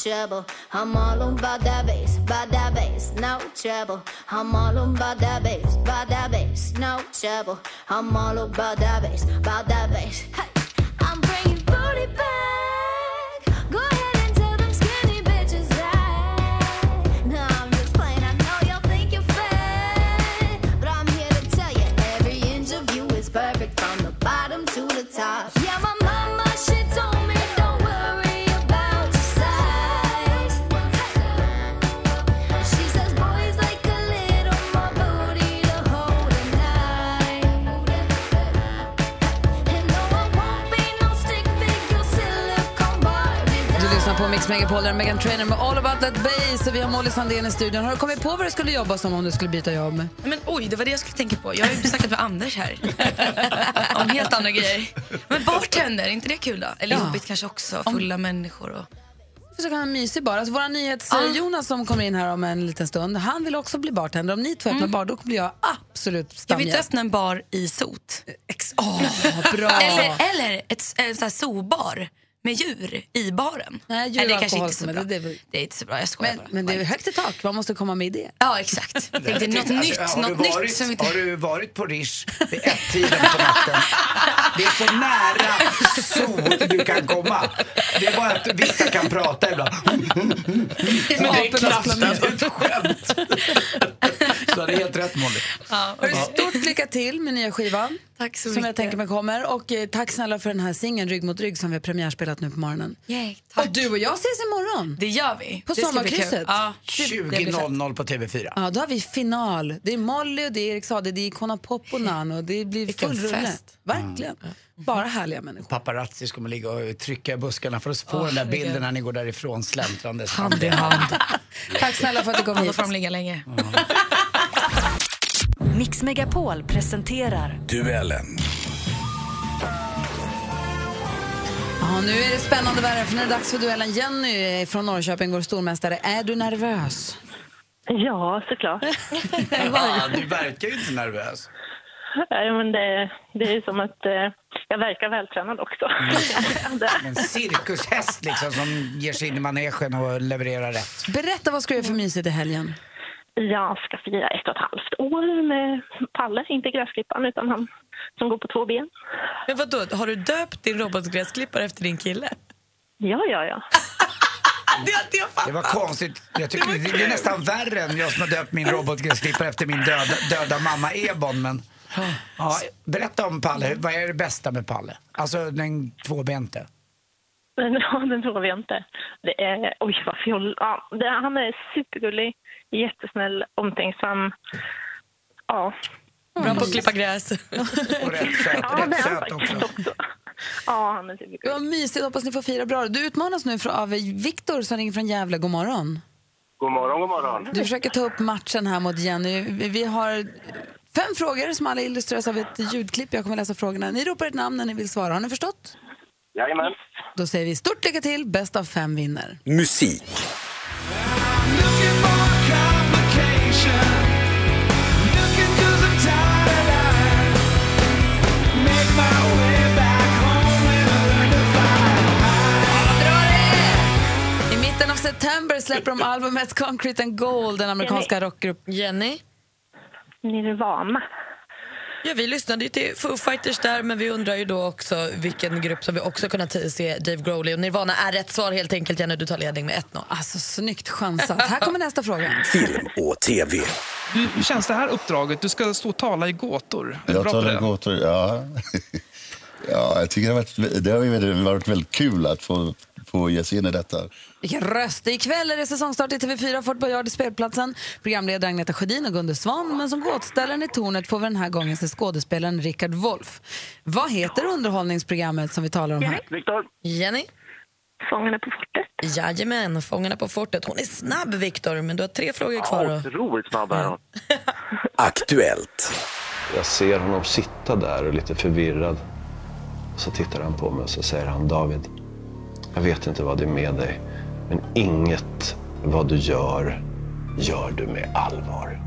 trouble. I'm all on about that bass, about that bass, no trouble. I'm all on about that bass, about that bass, no trouble. I'm all about that bass, about that bass. Hey, I'm bringing booty back. Mix Megapol, där är Megan Trainer med All about that bass. Och vi har Molly Sandén i studion. Har du kommit på vad du skulle jobba som om du skulle byta jobb? Men oj, det var det jag skulle tänka på. Jag har ju snackat med Anders här. Om helt andra grejer. Men bartender, är inte det kul då? Eller Ja. jobbigt kanske också, fulla människor och... försöka ha mysig bar. Alltså, våra nyhets-Jonas som kommer in här om en liten stund, han vill också bli bartender. Om ni två öppnar bar, då blir jag absolut Ska vi inte stamgäst. öppna en bar i sot? Åh, bra. eller eller ett, en sån här zoobar med djur i baren. Nej, Nej, det djur kanske inte är så som är bra. det- Det, det- är inte så bra, jag skojar Men, bara. men det är högt i tak, man måste komma med idé. Ja, exakt. Det är något nytt, Alltså, har, något du nytt varit, som vi har du varit på Rish vid ett-tiden på natten? Det är så nära sol du kan komma. Det är bara att vissa kan prata ibland. Men det är knappt alltså ett skämt. Du hade helt rätt Molly. Hörru, Stort lycka till med nya skivan. Tack så som jag mycket. tänker mig kommer. Och eh, tack snälla för den här singeln Rygg mot rygg som vi har premiärspelat nu på morgonen. Yay, Och du och jag ses imorgon. Det gör vi. På Det ska bli kul. sommarkrysset. Ja. Det- det blir fett. 20.00 på TV4. Ja, då har vi final. Det är Molly och det är Erik Saade, det är Icona Pop och Nano. Det blir Vilken full rulle. fest. Verkligen. Bara härliga människor. Paparazzis kommer ligga och trycka i buskarna för att få den där bilden när ni går därifrån släntrandes. Hand i hand. Tack snälla för att du kom Ja, Då hit. får de ligga länge. Mix Megapol presenterar Duellen. Ja, nu är det spännande värre för nu är det dags för duellen. Jenny från Norrköping, vår stormästare. Är du nervös? Ja, såklart. Ja, du verkar ju inte nervös. Nej, men det, det är som att eh, jag verkar vältränad också. En cirkushäst liksom som ger sig in i manegen och levererar rätt. Berätta, vad ska du göra för mysigt i helgen? Jag ska fira ett och ett halvt år med Palle, inte gräsklipparen utan han som går på två ben. Men vadå, har du döpt din robotgräsklippare efter din kille? Ja, ja, ja. Det. Det var konstigt. Jag tycker det, det är nästan värre än jag som har döpt min robotgräsklippare efter min döda, döda mamma Ebon. Men, ja, berätta om Palle. Vad är det bästa med Palle? Alltså den tvåbente. Men ja, den tror vi inte. Det är, oj vad fjoll. Ja, det, han är supergullig, jättesnäll, omtänksam. Ja. Bra på att klippa gräs. Och rätt söt, Ja, det rätt söt faktiskt också. också. Ja, han är supergullig. Vad mysigt, hoppas ni får fira bra. Du utmanas nu för- av Viktor som ringer från Gävle. God morgon. God morgon, god morgon. Du försöker ta upp matchen här mot Jenny. Vi vi har fem frågor som alla illustreras av ett ljudklipp. Jag kommer läsa frågorna. Ni ropar ett namn när ni vill svara. Har ni förstått? Jajamän. Då säger vi stort lycka till. Bäst av fem vinner. Musik. September släpper de albumet Concrete and Gold, den amerikanska rockgrupp. Jenny? Nirvana. Ja, vi lyssnade ju till Foo Fighters där, men vi undrar ju då också vilken grupp som vi också kunnat se Dave Grohl i. Och Nirvana är rätt svar helt enkelt, Jenny. Du tar ledning med 1-0. Alltså, snyggt chansat. Här kommer nästa fråga. Film och TV. Hur känns det här uppdraget? Du ska stå och tala i gåtor. Jag talar det? gåtor, ja. ja. Jag tycker det har varit, det har varit väldigt kul att få, få ge sig in i detta. Vilken röst! Ikväll är det säsongstart i TV4, Fort Boyard i spelplatsen. Programledare Agneta Sjödin och Gunde Svan. Men som gåtställaren i tornet får vi den här gången se skådespelaren Richard Wolff. Vad heter underhållningsprogrammet som vi talar om här? Viktor. Jenny? Fångarna på fortet. Jajamän, Fångarna på fortet. Hon är snabb, Viktor, men du har tre frågor kvar. Ja, otroligt snabb är hon. Aktuellt. Jag ser honom sitta där och lite förvirrad. Så tittar han på mig och så säger han David, jag vet inte vad det är med dig, men inget vad du gör, gör du med allvar.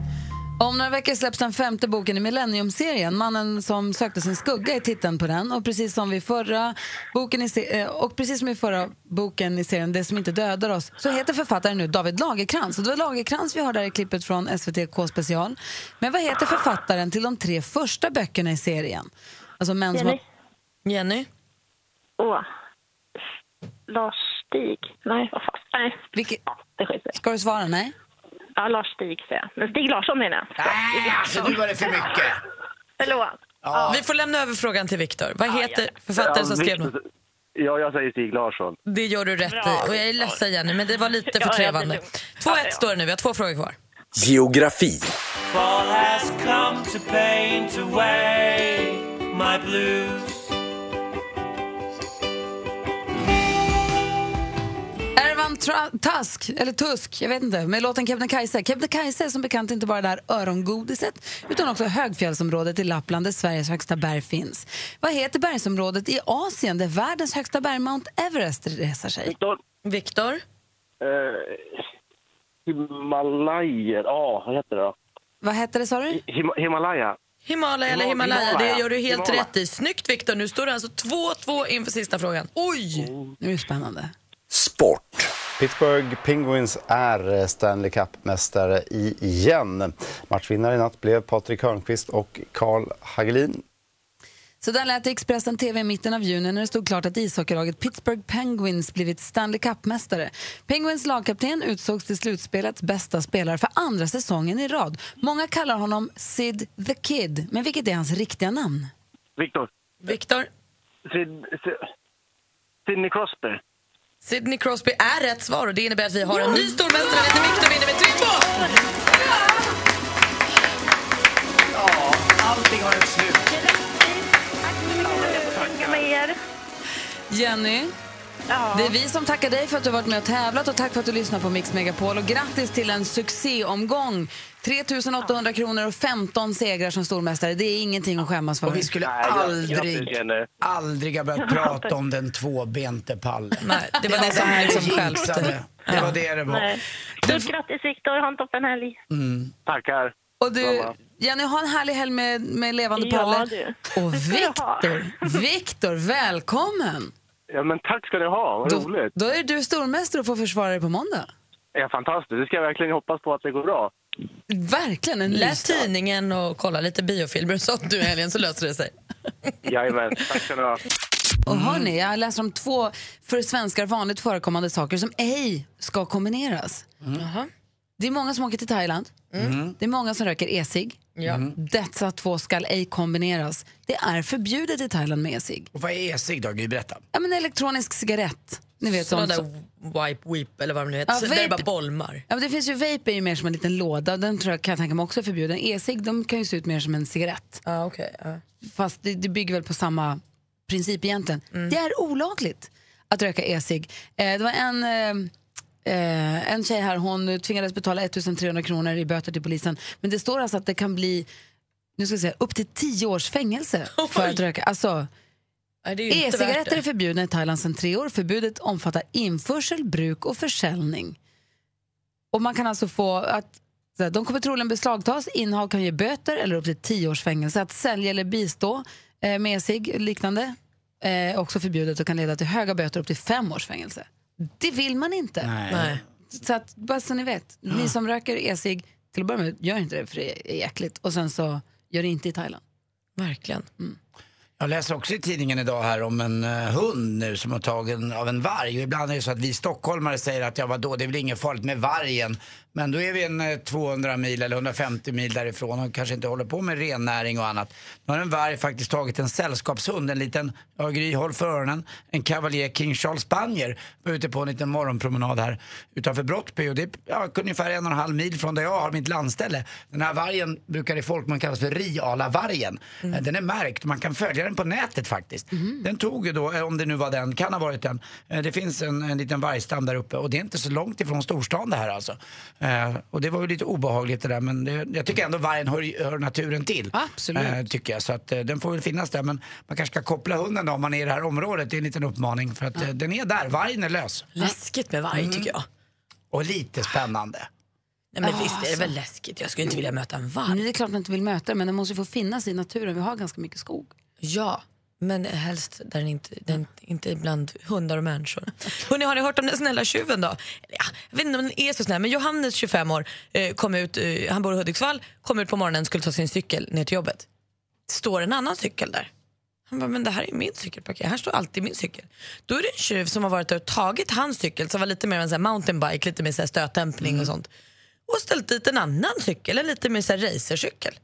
Om några veckor släpps den femte boken i Millennium-serien. Mannen som sökte sin skugga är titeln på den. Och precis som vid förra boken i, eh, och precis som i förra boken i serien Det som inte dödar oss så heter författaren nu David Lagerkrans. Och det var Lagerkrans vi hörde där i klippet från SVT K special. Men vad heter författaren till de tre första böckerna i serien? Alltså män som Jenny? har... Jenny? Åh. Lars Stig. Nej, vad fan. Nej. Vilket... Ja, det skiter. Ska du svara nej? Ja, Lars Stig säger jag. Men Stig Larsson menar jag. Nej, alltså nu var det för mycket. Förlåt. Ja. Vi får lämna över frågan till Viktor. Vad heter författaren som skrev den? Ja, jag säger Stig Larsson. Det gör du rätt i. Och jag är ledsen Jenny, men det var lite Ja, för ja, det är trevande. lugnt. 2-1 står det nu, vi har två frågor kvar. Geografi. Fall has come to paint away my blues. Tusk, eller Tusk, jag vet inte, med låten Kebnekaise. Kebnekaise är som bekant inte bara det här örongodiset utan också högfjällsområdet i Lappland där Sveriges högsta berg finns. Vad heter bergsområdet i Asien där världens högsta berg Mount Everest reser sig? Viktor. Viktor? Eh, Himalaya, ja, vad heter det då? Vad hette det sa du? Him Himalaya. Himalaya eller Himal- Himalaya, Himalaya. det gör du helt Himalaya. rätt i. Snyggt Viktor, nu står det alltså 2-2 inför sista frågan. Oj! Nu är det spännande. Pittsburgh Penguins är eh, Stanley Cup-mästare i- igen. Matchvinnare i natt blev Patrik Hörnqvist och Carl Hagelin. Så där lät Expressen TV i mitten av juni när det stod klart att ishockeylaget Pittsburgh Penguins blivit Stanley Cup-mästare. Penguins lagkapten utsågs till slutspelets bästa spelare för andra säsongen i rad. Många kallar honom Sid the Kid, men vilket är hans riktiga namn? Viktor. Viktor? Sid, Sid, Sidney Crosby. Sidney Crosby är rätt svar och det innebär att vi har en ny stormästare. Vet du, Viktor vinner med 3-2! Ja, allting har ett slut. Jenny, det är vi som tackar dig för att du har varit med och tävlat och tack för att du lyssnar på Mix Megapol och grattis till en succéomgång. 3 800 kronor och 15 segrar som stormästare. Det är ingenting att skämmas för. Och vi skulle aldrig, aldrig ha börjat prata om den tvåbente pallen. Nej, det var det som här stjälpte. Det var det det var. Nej. Stort grattis Viktor, ha en toppen helg. Mm. Tackar. Och du, Jenny, ha en härlig helg med, med levande Ja, Palle. du. Och Det jag. Viktor, Viktor, välkommen! Ja, men tack ska ni ha. Vad Då, roligt. då är du stormästare och får försvara dig på måndag. Ja, fantastiskt. Det ska jag verkligen hoppas på att det går bra. Verkligen en Läs tidningen och kolla lite biofilmer och sånt nu i helgen så löser det sig. Jajamän. Tack ska ni ha. Och hörni, jag läser om två för svenskar vanligt förekommande saker som ej ska kombineras. Det är många som åker till Thailand. Mm. Det är många som röker e-cigg. Ja. Dessa två skall ej kombineras. Det är förbjudet i Thailand med e-cigg. Och vad är e-cigg då? Berätta. Ja, men elektronisk cigarett. Ni vet Såna sånt där wipe weep eller vad de nu heter. Ja, Så där det vape- bara bolmar. Ja, men det finns ju vape är ju mer som en liten låda. Den tror jag kan jag tänka mig också är förbjuden. E-cigg de kan ju se ut mer som en cigarett. Ja, okay, Fast det, det bygger väl på samma princip egentligen. Mm. Det är olagligt att röka e-cigg. Eh, det var en, eh, eh, en tjej här, hon tvingades betala 1300 kronor i böter till polisen. Men det står alltså att det kan bli nu ska jag säga, upp till 10 års fängelse för att röka. Alltså, E-cigaretter är förbjudna i Thailand sedan tre år. Förbudet omfattar införsel, bruk och försäljning. Och man kan alltså få att de kommer troligen beslagtas, innehav kan ge böter eller upp till tio års fängelse. Att sälja eller bistå eh, med sig liknande eh, är också förbjudet och kan leda till höga böter upp till fem års fängelse. Det vill man inte. Nej. Nej. Så att, bara så ni vet, ni som röker e-cigg, till att börja med, gör inte det för det är äckligt. Och sen så gör det inte i Thailand. Verkligen. Jag läser också i tidningen idag här om en eh, hund nu som har tagen av en varg. Och ibland är det så att vi stockholmare säger att ja, vadå, det är väl inget farligt med vargen. Men då är vi en eh, 200 mil eller 150 mil därifrån och kanske inte håller på med rennäring och annat. Nu har en varg faktiskt tagit en sällskapshund, en liten, ja Gry, håll för öronen, en Cavalier King Charles Spanier. Var ute på en liten morgonpromenad här utanför Brottby och det är ja, ungefär en och en halv mil från där jag har mitt landställe. Den här vargen brukar i folkmun kallas för Riala-vargen. Eh, Den är märkt man kan följa den på nätet faktiskt. Den tog ju då, eh, om det nu var den, kan ha varit den. Eh, Det finns en, en liten vargstam där uppe och det är inte så långt ifrån storstan det här alltså. Eh, och det var ju lite obehagligt det där men det, jag tycker ändå vargen hör, hör naturen till. Absolut. Eh, tycker jag. Så att eh, den får väl finnas där men man kanske ska koppla hunden då om man är i det här området. Det är en liten uppmaning för att eh, den är där, vargen är lös. Läskigt med varg tycker jag. Och lite spännande. Nej, men Ja, visst är det alltså. väl läskigt. Jag skulle inte vilja möta en varg. Nej, det är klart man inte vill möta den, men den måste ju få finnas i naturen. Vi har ganska mycket skog. Ja, men helst där den inte, den inte bland hundar och människor. Hörrni, har ni hört om den snälla tjuven då? Ja, jag vet inte om den är så snäll, men Johannes, 25 år, eh, kom ut, eh, han bor i Hudiksvall, kom ut på morgonen och skulle ta sin cykel ner till jobbet. Står en annan cykel där. Han bara, men det här är min cykelparker, här står alltid min cykel. Då är det en tjuv som har varit där och tagit hans cykel, som var lite mer av en sån mountainbike, lite mer så här stötdämpning och sånt. Och ställt dit en annan cykel, en lite mer så här racercykel.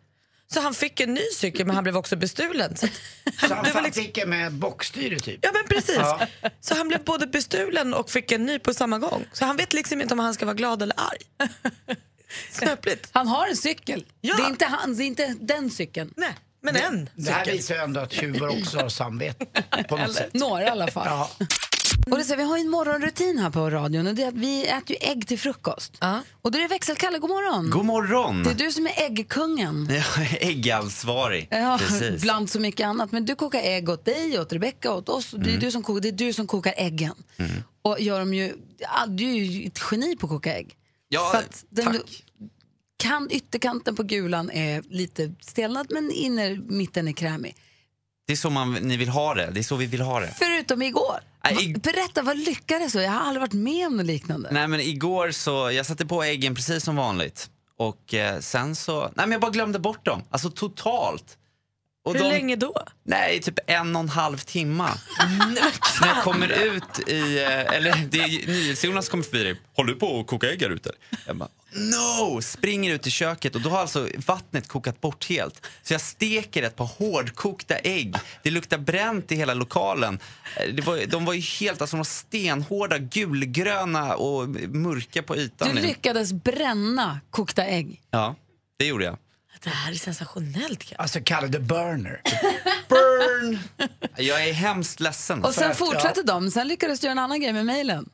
Så han fick en ny cykel men han blev också bestulen. Så Så han fan fick en med bockstyre typ? Ja men precis. Ja. Så han blev både bestulen och fick en ny på samma gång. Så han vet liksom inte om han ska vara glad eller arg. Snöpligt. Han har en cykel. Ja. Det är inte hans, det är inte den cykeln. Nej, men en Det här visar ju ändå att tjuvar också har samvete på något sätt. Några i alla fall. Ja. Och det så, vi har ju en morgonrutin här på radion och det är att vi äter ju ägg till frukost. Och då är det växelkalle, god morgon. God morgon! Det är du som är äggkungen. Jag är äggansvarig. Ja, Precis. bland så mycket annat. Men du kokar ägg åt dig, åt Rebecca, åt oss. Det, är Mm. du som kokar, det är du som kokar äggen. Och gör dem ju, ja, du är ju ett geni på att koka ägg. Ja, den, kan, ytterkanten på gulan är lite stelnad men inner mitten är krämig. Det är så man, ni vill ha det. Det är så vi vill ha det. Förutom igår. Ig- Berätta, vad lyckades du? Jag har aldrig varit med om något liknande. Nej men igår så, jag satte på äggen precis som vanligt. Och eh, sen så, nej men jag bara glömde bort dem. Alltså totalt. Och Hur de- länge då? Nej, typ en och en halv timma. När jag kommer ut i, eh, eller det är NyhetsJonas kommer förbi dig. Håller du på att koka ägg här ute? Jag bara, no! Springer ut i köket och då har alltså vattnet kokat bort helt. Så jag steker ett par hårdkokta ägg. Det luktar bränt i hela lokalen. Eh, var, de var ju helt, alltså de var stenhårda, gulgröna och mörka på ytan. Du lyckades bränna kokta ägg. Ja, det gjorde jag. Det här är sensationellt. Alltså kalla det burner. Burn! Jag är hemskt ledsen. Och sen fortsatte de, sen lyckades du göra en annan grej med mejlen.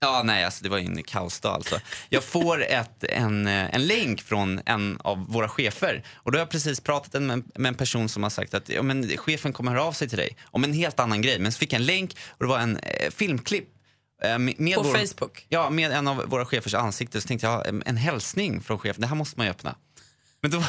Ja, nej, alltså, det var ju en kaosdag. Alltså. Jag får ett, en, eh, en länk från en av våra chefer. Och då har jag precis pratat med, med en person som har sagt att ja, men, chefen kommer höra av sig till dig om en helt annan grej. Men så fick jag en länk och det var en eh, filmklipp. eh, Med, med På vår, Facebook? Ja, med en av våra chefers ansikte. Så tänkte jag, ja, en, en hälsning från chefen, det här måste man ju öppna. Men då,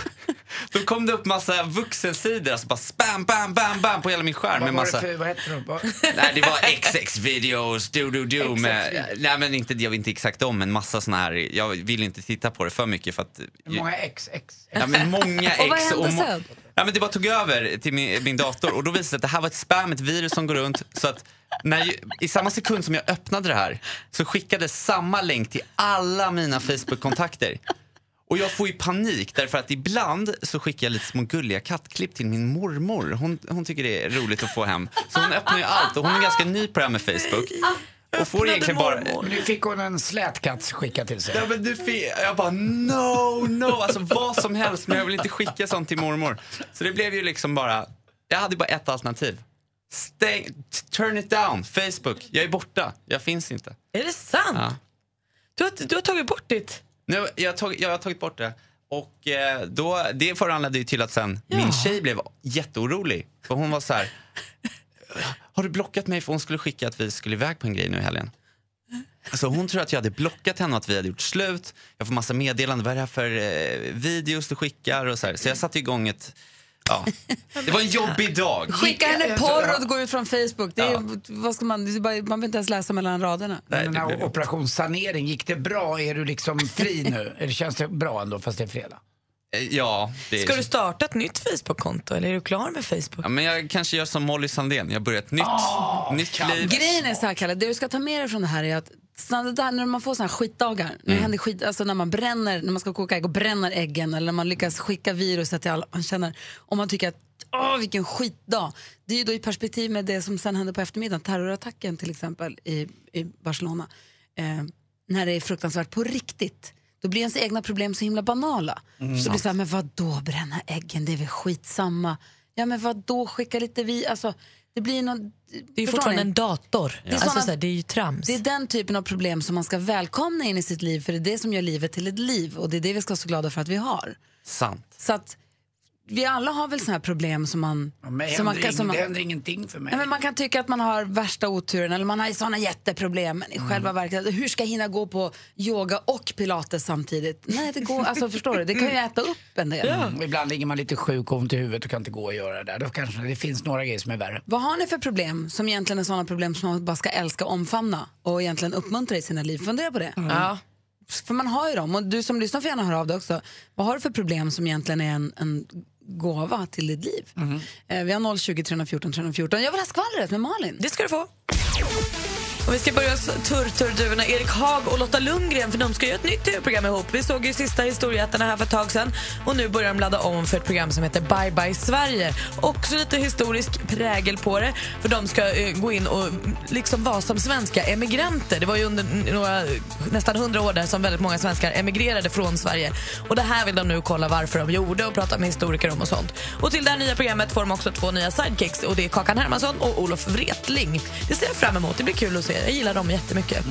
då kom det upp massa vuxensidor, alltså bara spam, bam, bam, bam på hela min skärm. Vad med var det massa... för, vad heter de? Vad- Nej, det var XX videos, do do do med, nej men inte, jag vet inte exakt om, men massa såna här, jag vill inte titta på det för mycket för att... Många ex? Ja men många ex. Och vad hände sen? Ja men det bara tog över till min, min dator och då visade det sig att det här var ett spam, ett virus som går runt. Så att när, i samma sekund som jag öppnade det här så skickades samma länk till alla mina Facebook-kontakter. Och jag får ju panik därför att ibland så skickar jag lite små gulliga kattklipp till min mormor. Hon, hon tycker det är roligt att få hem. Så hon öppnar ju allt och hon är ganska ny på det här med Facebook. Och får egentligen bara... Nu fick hon en slät katt skickad till sig. Ja, men du fick, jag bara no, no, alltså vad som helst men jag vill inte skicka sånt till mormor. Så det blev ju liksom bara, jag hade bara ett alternativ. Stäng, turn it down, Facebook, jag är borta, jag finns inte. Är det sant? Ja. Du, har, du har tagit bort ditt... Nu, jag, tagit, jag har tagit bort det. Och eh, då, det föranledde ju till att sen min tjej blev jätteorolig. För hon var så här, har du blockat mig? För hon skulle skicka att vi skulle iväg på en grej nu i helgen. Så hon tror att jag hade blockat henne och att vi hade gjort slut. Jag får massa meddelanden. Vad är det här för eh, videos du skickar? Och så, här. så jag satte igång ett... Ja. Det var en jobbig dag. Skicka henne porr och gå ut från Facebook. Det är, vad ska man, det är bara, man behöver inte ens läsa mellan raderna. Här operation sanering, gick det bra? Är du liksom fri nu? Eller känns det bra ändå fast det är fredag? Eh, Ja, det Ska du starta ett nytt Facebook-konto eller är du klar med Facebook? Ja, men jag kanske gör som Molly Sandén. Jag börjar ett nytt, nytt liv. Grejen är så här, Kalle, det du ska ta med dig från det här är att såna där, när man får såna här skitdagar, när, Mm. händer skit, alltså när man bränner, när man ska koka ägg och bränner äggen eller när man lyckas skicka viruset till alla man känner, om man tycker att åh vilken skitdag. Det är ju då i perspektiv med det som sen hände på eftermiddagen, terrorattacken till exempel i, i Barcelona. Eh, när det är fruktansvärt på riktigt. Då blir ens egna problem så himla banala. Mm. Så det blir så här, men vad då bränna äggen, det är väl skitsamma. Ja men vad då skicka lite vi, alltså det blir någon, Det är ju fortfarande en dator. Det är, Alltså, såna, så här, det är ju trams. det är den typen av problem som man ska välkomna in i sitt liv för det är det som gör livet till ett liv och det är det vi ska vara så glada för att vi har. Sant. Så att vi alla har väl såna här problem som man... Men som man, händer kan- som man, det händer ingenting för mig. Nej, men man kan tycka att man har värsta oturen eller man har såna jätteproblem men i Mm. själva verket, hur ska jag hinna gå på yoga och pilates samtidigt? Nej, det går, alltså förstår du, det kan ju äta upp en del. Mm. Ibland ligger man lite sjuk och ont i huvudet och kan inte gå och göra det där. Då kanske det finns några grejer som är värre. Vad har ni för problem som egentligen är sådana problem som man bara ska älska och omfamna och egentligen uppmuntra i sina liv? Fundera på det. Ja. För man har ju dem och du som lyssnar får gärna höra av dig också. Vad har du för problem som egentligen är en, en gåva till ditt liv? Eh, vi har 020 314 314. Jag vill ha skvallret med Malin. Det ska du få. Och vi ska börja hos turturduvorna Erik Haag och Lotta Lundgren för de ska göra ett nytt tv-program ihop. Vi såg ju sista historieätarna här för ett tag sedan och nu börjar de ladda om för ett program som heter Bye Bye Sverige. Också lite historisk prägel på det för de ska uh, gå in och liksom vara som svenska emigranter. Det var ju under några, nästan hundra år där som väldigt många svenskar emigrerade från Sverige. Och det här vill de nu kolla varför de gjorde och prata med historiker om och sånt. Och till det här nya programmet får de också två nya sidekicks och det är Kakan Hermansson och Olof Wretling. Det ser jag fram emot, det blir kul att se fler. Jag gillar dem jättemycket.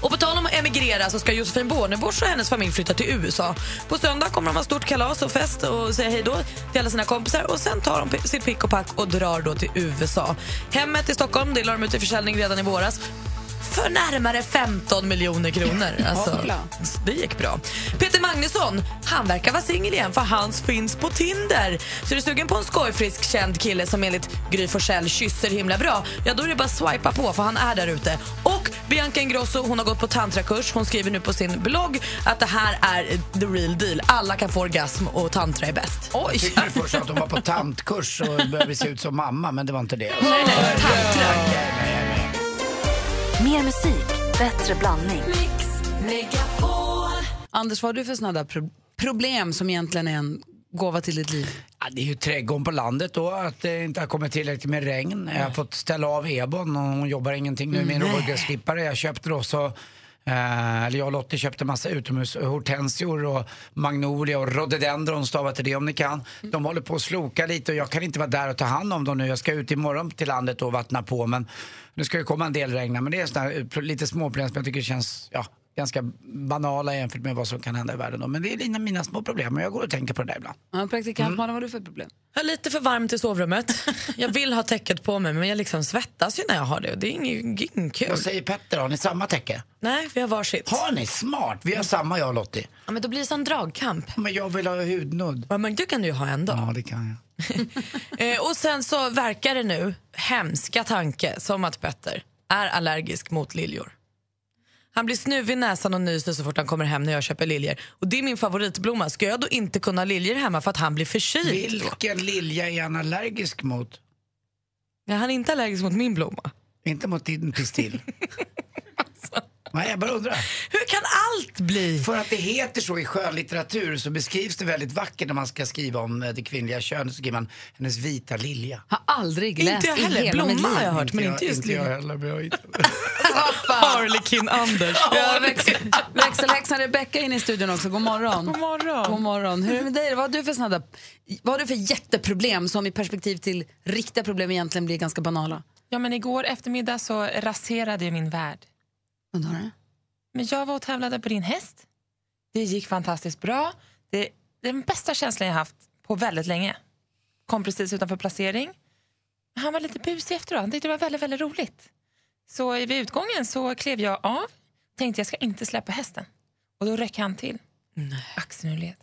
Och på tal om att emigrera så ska Josefin Bornebusch och hennes familj flytta till USA. På söndag kommer de ha stort kalas och fest och säga hej då till alla sina kompisar och sen tar de sitt pick och pack och drar då till USA. Hemmet i Stockholm det la de ut i försäljning redan i våras för närmare 15 miljoner kronor. Alltså, det gick bra. Peter Magnusson, han verkar vara singel igen för hans finns på Tinder. Så är du sugen på en skojfrisk känd kille som enligt Gry Forssell kysser himla bra, ja då är det bara att swipa på för han är där ute. Och Bianca Ingrosso, hon har gått på tantrakurs. Hon skriver nu på sin blogg att det här är the real deal. Alla kan få orgasm och tantra är bäst. Jag Oj! tyckte först att hon var på tantkurs och började se ut som mamma, men det var inte det. Nej, nej, tantra. Mer musik, bättre blandning. Anders, vad har du för där pro- problem som egentligen är en gåva till ditt liv? Ja, det är ju trädgården på landet då, att det inte har kommit tillräckligt med regn. Jag har fått ställa av Ebon och hon jobbar ingenting nu Nej. robotgräsklippare. Jag köpte då så Eh, eller jag och Lottie köpte massa utomhushortensior och magnolia och rhododendron, stava till det om ni kan. De håller på att sloka lite och jag kan inte vara där och ta hand om dem nu. Jag ska ut imorgon till landet och vattna på men nu ska det komma en del regn. Men det är såna eh, lite småproblem som jag tycker känns ja, ganska banala jämfört med vad som kan hända i världen. Då. Men det är mina, mina små problem och jag går och tänker på det där ibland. Ja, praktikant Malin, vad har du för problem? Jag har lite för varmt i sovrummet. Jag vill ha täcket på mig men jag liksom svettas ju när jag har det och det är ingen, ingen kul. Vad säger Petter, har ni samma täcke? Nej, vi har varsitt. Har ni? Smart! Vi har samma jag och Lottie. Ja, men då blir det sån dragkamp. Men jag vill ha hudnudd. Ja, men det kan du ju ha ändå. Ja, det kan jag. Eh, och sen så verkar det nu, hemska tanke, som att Petter är allergisk mot liljor. Han blir snuvig i näsan och nyser så fort han kommer hem när jag köper liljor. Och det är min favoritblomma. Ska jag då inte kunna ha liljor hemma för att han blir förkyld? Vilken lilja är han allergisk mot? Ja, han är inte allergisk mot min blomma. Inte mot din pistill? Nej, jag bara undrar. Hur kan allt bli? För att det heter så i skönlitteratur så beskrivs det väldigt vackert när man ska skriva om eh, det kvinnliga könet. Så skriver man hennes vita lilja. Har aldrig läst Inte jag i heller. mitt Blomma liv. har jag hört, men inte just inte jag lilja. heller. Men jag inte. Harlekin Anders. Ja, växel, växelhäxan Rebecka är inne i studion också. God morgon. God morgon. God morgon. Hur är det med dig? Vad har du för, där, vad har du för jätteproblem som i perspektiv till riktiga problem egentligen blir ganska banala? Ja, men igår eftermiddag så raserade jag min värld. Vad då? Men jag var och tävlade på din häst. Det gick fantastiskt bra. Det, det är den bästa känslan jag haft på väldigt länge. Kom precis utanför placering. Han var lite busig efteråt. Han tyckte det var väldigt, väldigt roligt. Så vid utgången så klev jag av. Tänkte jag ska inte släppa hästen. Och då röck han till. Axeln ur led.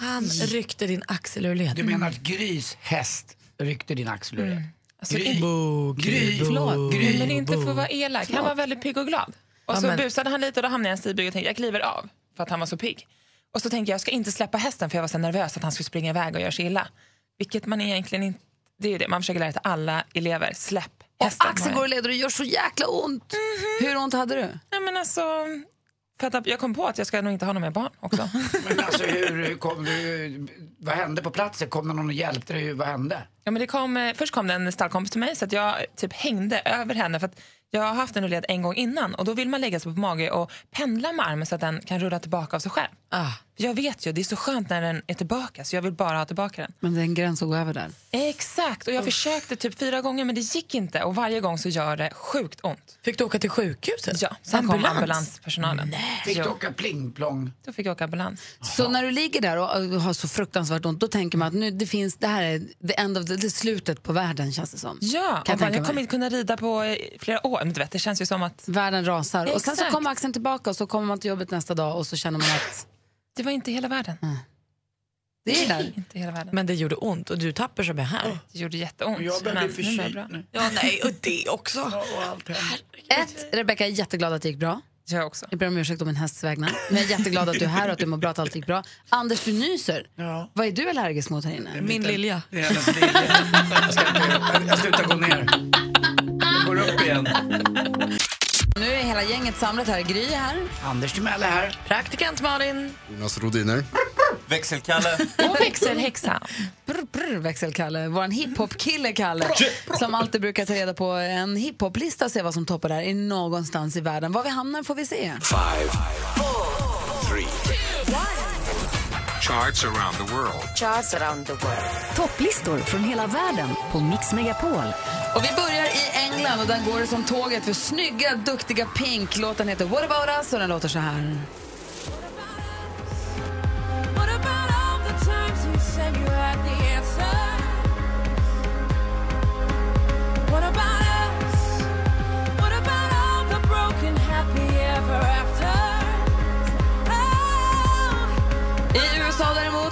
Han ryckte din axel ur led. Du menar att Grys häst ryckte din axel ur det? Alltså, Gry. in- Gry. Förlåt. Gry. Men inte för att vara elak. Han var väldigt pigg och glad. Och Ja, så men- busade han lite och då hamnade jag i en stigbygel och tänkte jag kliver av. För att han var så pigg. Och så tänkte jag jag ska inte släppa hästen för jag var så nervös att han skulle springa iväg och göra sig illa. Vilket man egentligen inte... Det är ju det man försöker lära till alla elever. Släpp hästen. Axeln går i led och gör så jäkla ont. Hur ont hade du? Ja, men alltså, för att jag kom på att jag ska nog inte ha några mer barn också. Men alltså hur, kom du, vad hände på platsen? Kom det någon och hjälpte dig? Vad hände? Ja, men det kom, eh, först kom det en stallkompis till mig så att jag typ hängde över henne. För att jag har haft en led en gång innan och då vill man lägga sig på mage och pendla med armen så att den kan rulla tillbaka av sig själv. Ah. Jag vet ju, det är så skönt när den är tillbaka så jag vill bara ha tillbaka den. Men det är en gräns att gå över där. Exakt, och jag försökte typ fyra gånger men det gick inte och varje gång så gör det sjukt ont. Fick du åka till sjukhuset? Ja, sen kom Ambulans? ambulanspersonalen. Fick du åka pling-plong? då fick jag åka ambulans. Så när du ligger där och har så fruktansvärt ont, då tänker man att nu, det, finns, det här är the end of the, det slutet på världen känns det som. Ja, Kan jag bara, jag kommer inte kunna rida på flera år. Men du vet, det känns ju som att Världen rasar. Och sen så Exakt. kommer axeln tillbaka och så kommer man till jobbet nästa dag och så känner man att det var inte hela världen. det är. Inte hela världen. Men det gjorde ont och du tappar som är här. Det gjorde jätteont. Jag börjar men bli jag förkyld bra. nu. Ja, nej, och det också. Och allt händer. Ett, Rebecka är jätteglad att det gick bra. Jag också. Jag ber om ursäkt om min hästs vägnar. Men jag är jätteglad att du är här och att du mår bra att allt gick bra. Anders, du nyser. Ja. Vad är du allergisk mot här inne? Min lilja. Det är hennes lilja. Jag, ska jag slutar gå ner. Jag går upp igen. Nu är hela gänget samlat här. Gry är här. Anders Timell är här. Praktikant Malin. Jonas Rodiner. Växelkalle. Och växelhäxan. Brr, brr, växelkalle. Vår hiphop-kille Kalle. Som alltid brukar ta reda på en hiphop-lista och se vad som toppar där i någonstans i världen. Var vi hamnar får vi se. Five, three, Charts around the world. Charts around the world. Topplistor från hela världen på Mix Megapol. Och vi börjar i England och den går det som tåget för snygga, duktiga Pink. Låten heter What about us och den låter så här. What about us? What about all the times you said you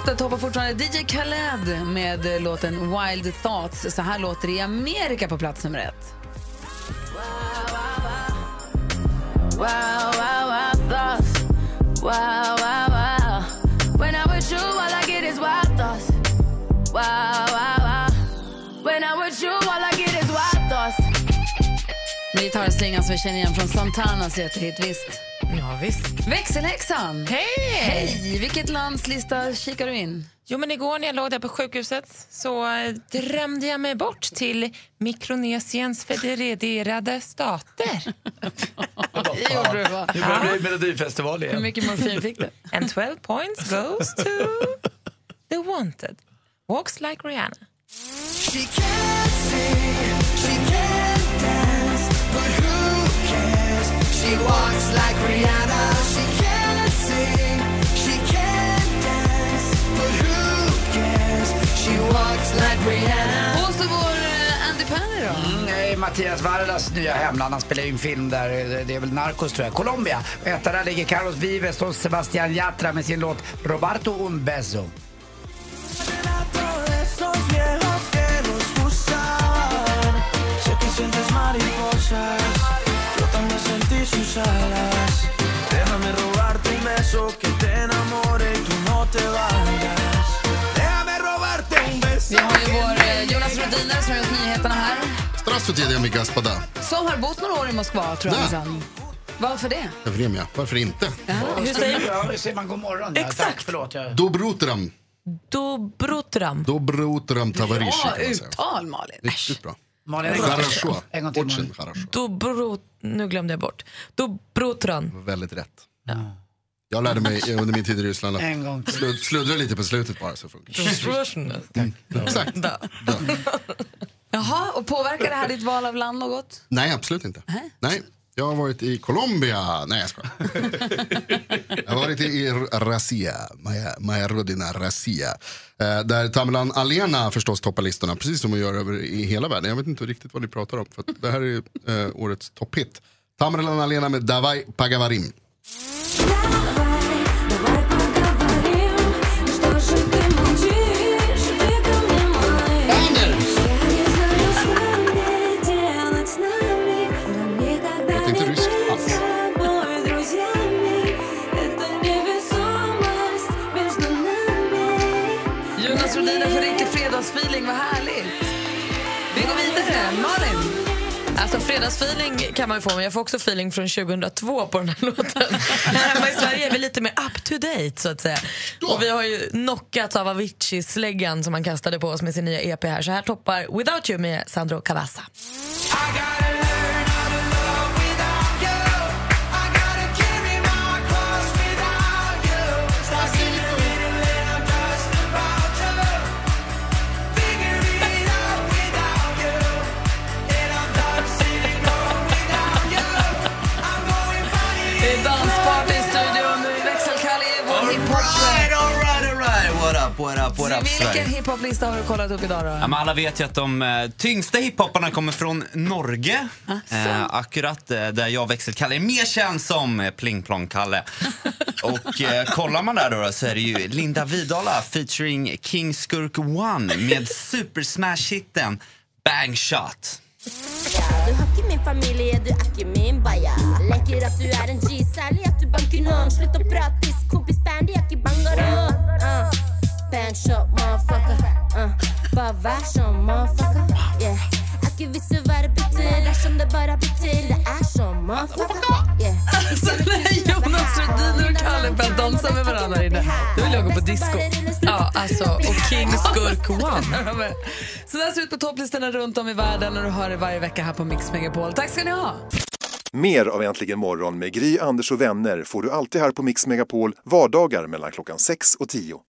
Där toppar fortfarande DJ Khaled med eh, låten Wild Thoughts. Så här låter det i Amerika på plats nummer ett. Wow, wow, wow, thoughts. Wow, wow, wow. When I'm with you, all I get is wild thoughts. Wow, wow, wow. When I'm with you, all I get is wild thoughts. Med gitarrslingan som vi känner igen från Santanas jättehit, visst? Visst. Växelhäxan! Hej! Hej! Vilket lands lista kikar du in? Jo, men igår när jag låg där på sjukhuset så eh, drömde jag mig bort till Mikronesiens federerade stater. Det gjorde du, va? Nu börjar det bli Melodifestival Hur igen. mycket morfin fick du? And 12 points goes to the wanted. Walks like Rihanna. She can't sing, she can't She walks like Rihanna. She can't sing, she can't dance, but who cares? She walks like Rihanna. Och så vår eh, Andy Panny då? Mm, eh, Mattias Vardas nya hemland. Han spelar ju en film där, eh, det är väl Narcos tror jag. Colombia. Och etta där ligger Carlos Vives och Sebastian Yatra med sin låt Roberto Un beso. esos de sus alas. Déjame robarte un beso que te enamore y tú no te vayas. Déjame robarte un beso. Vi har ju vår Jonas Rhodiner som har gjort nyheterna här. Straff för tidigare Mikael Spada. Som har bott några år i Moskva tror jag. Liksom. Varför det? Vremia. Varför inte? Ja. Hur säger man? Säger man god morgon? Exakt. Tack, förlåt. Jag... Dobrotram. Dobrotram. Dobrotram Tavarishik. Bra uttal, Malin. Riktigt bra. Malin, Хорошо. En gång till, Очень Malin. хорошо. Dobrut... Nu glömde jag bort. Dobrutran. Väldigt rätt. Jag lärde mig under min tid i Ryssland att En gång till. slud, sluddra lite på slutet bara så funkar det. Mm, Exakt. Jaha, och påverkar det här ditt val av land något? Nej, absolut inte. Nej. Jag har varit i Colombia. Nej, jag skojar. jag har varit i Racia, Maja, Racia Rodina eh, där Tamerlan Alena förstås toppar listorna, precis som hon gör över i hela världen. Jag vet inte riktigt vad ni pratar om, för det här är eh, årets topphit. Tamerlan Alena med Davai Pagavarim. Alltså fredagsfeeling kan man ju få, men jag får också feeling från 2002 på den här låten. Här hemma i Sverige är vi lite mer up to date så att säga. Och vi har ju knockats av Avicii-släggan som han kastade på oss med sin nya EP här. Så här toppar Without You med Sandro Cavazza. Up, what up, Vilken hiphoplista har du kollat upp idag då? Ja, men alla vet ju att de eh, tyngsta hiphopparna kommer från Norge. Eh, akkurat eh, där jag växelkalle är mer känd som eh, Pling Plong Kalle. Och eh, kollar man där då, så är det ju Linda Vidala featuring King Skurk One med Super Smash-hitten Bang Shot. Du hackar min familj, ja, du hackar min baja Läcker att du är en G, särlig att du bankar nån Sluta pratis, kompis bandy, jag bangaro uh. Band shot, motherfucker uh. Bara vär som motherfucker yeah. Aki visste vad det betyder som det bara betyder är som motherfucker yeah. Alltså när Jonas Rhodiner och Kalle börjar dansa med varandra här inne, då vill jag gå på disco. Ja, alltså, och King Skurk One. Så där ser ut på topplistorna runt om i världen och du hör det varje vecka här på Mix Megapol. Tack ska ni ha! Mer av Äntligen morgon med Gry, Anders och vänner får du alltid här på Mix Megapol vardagar mellan klockan 6 och 10.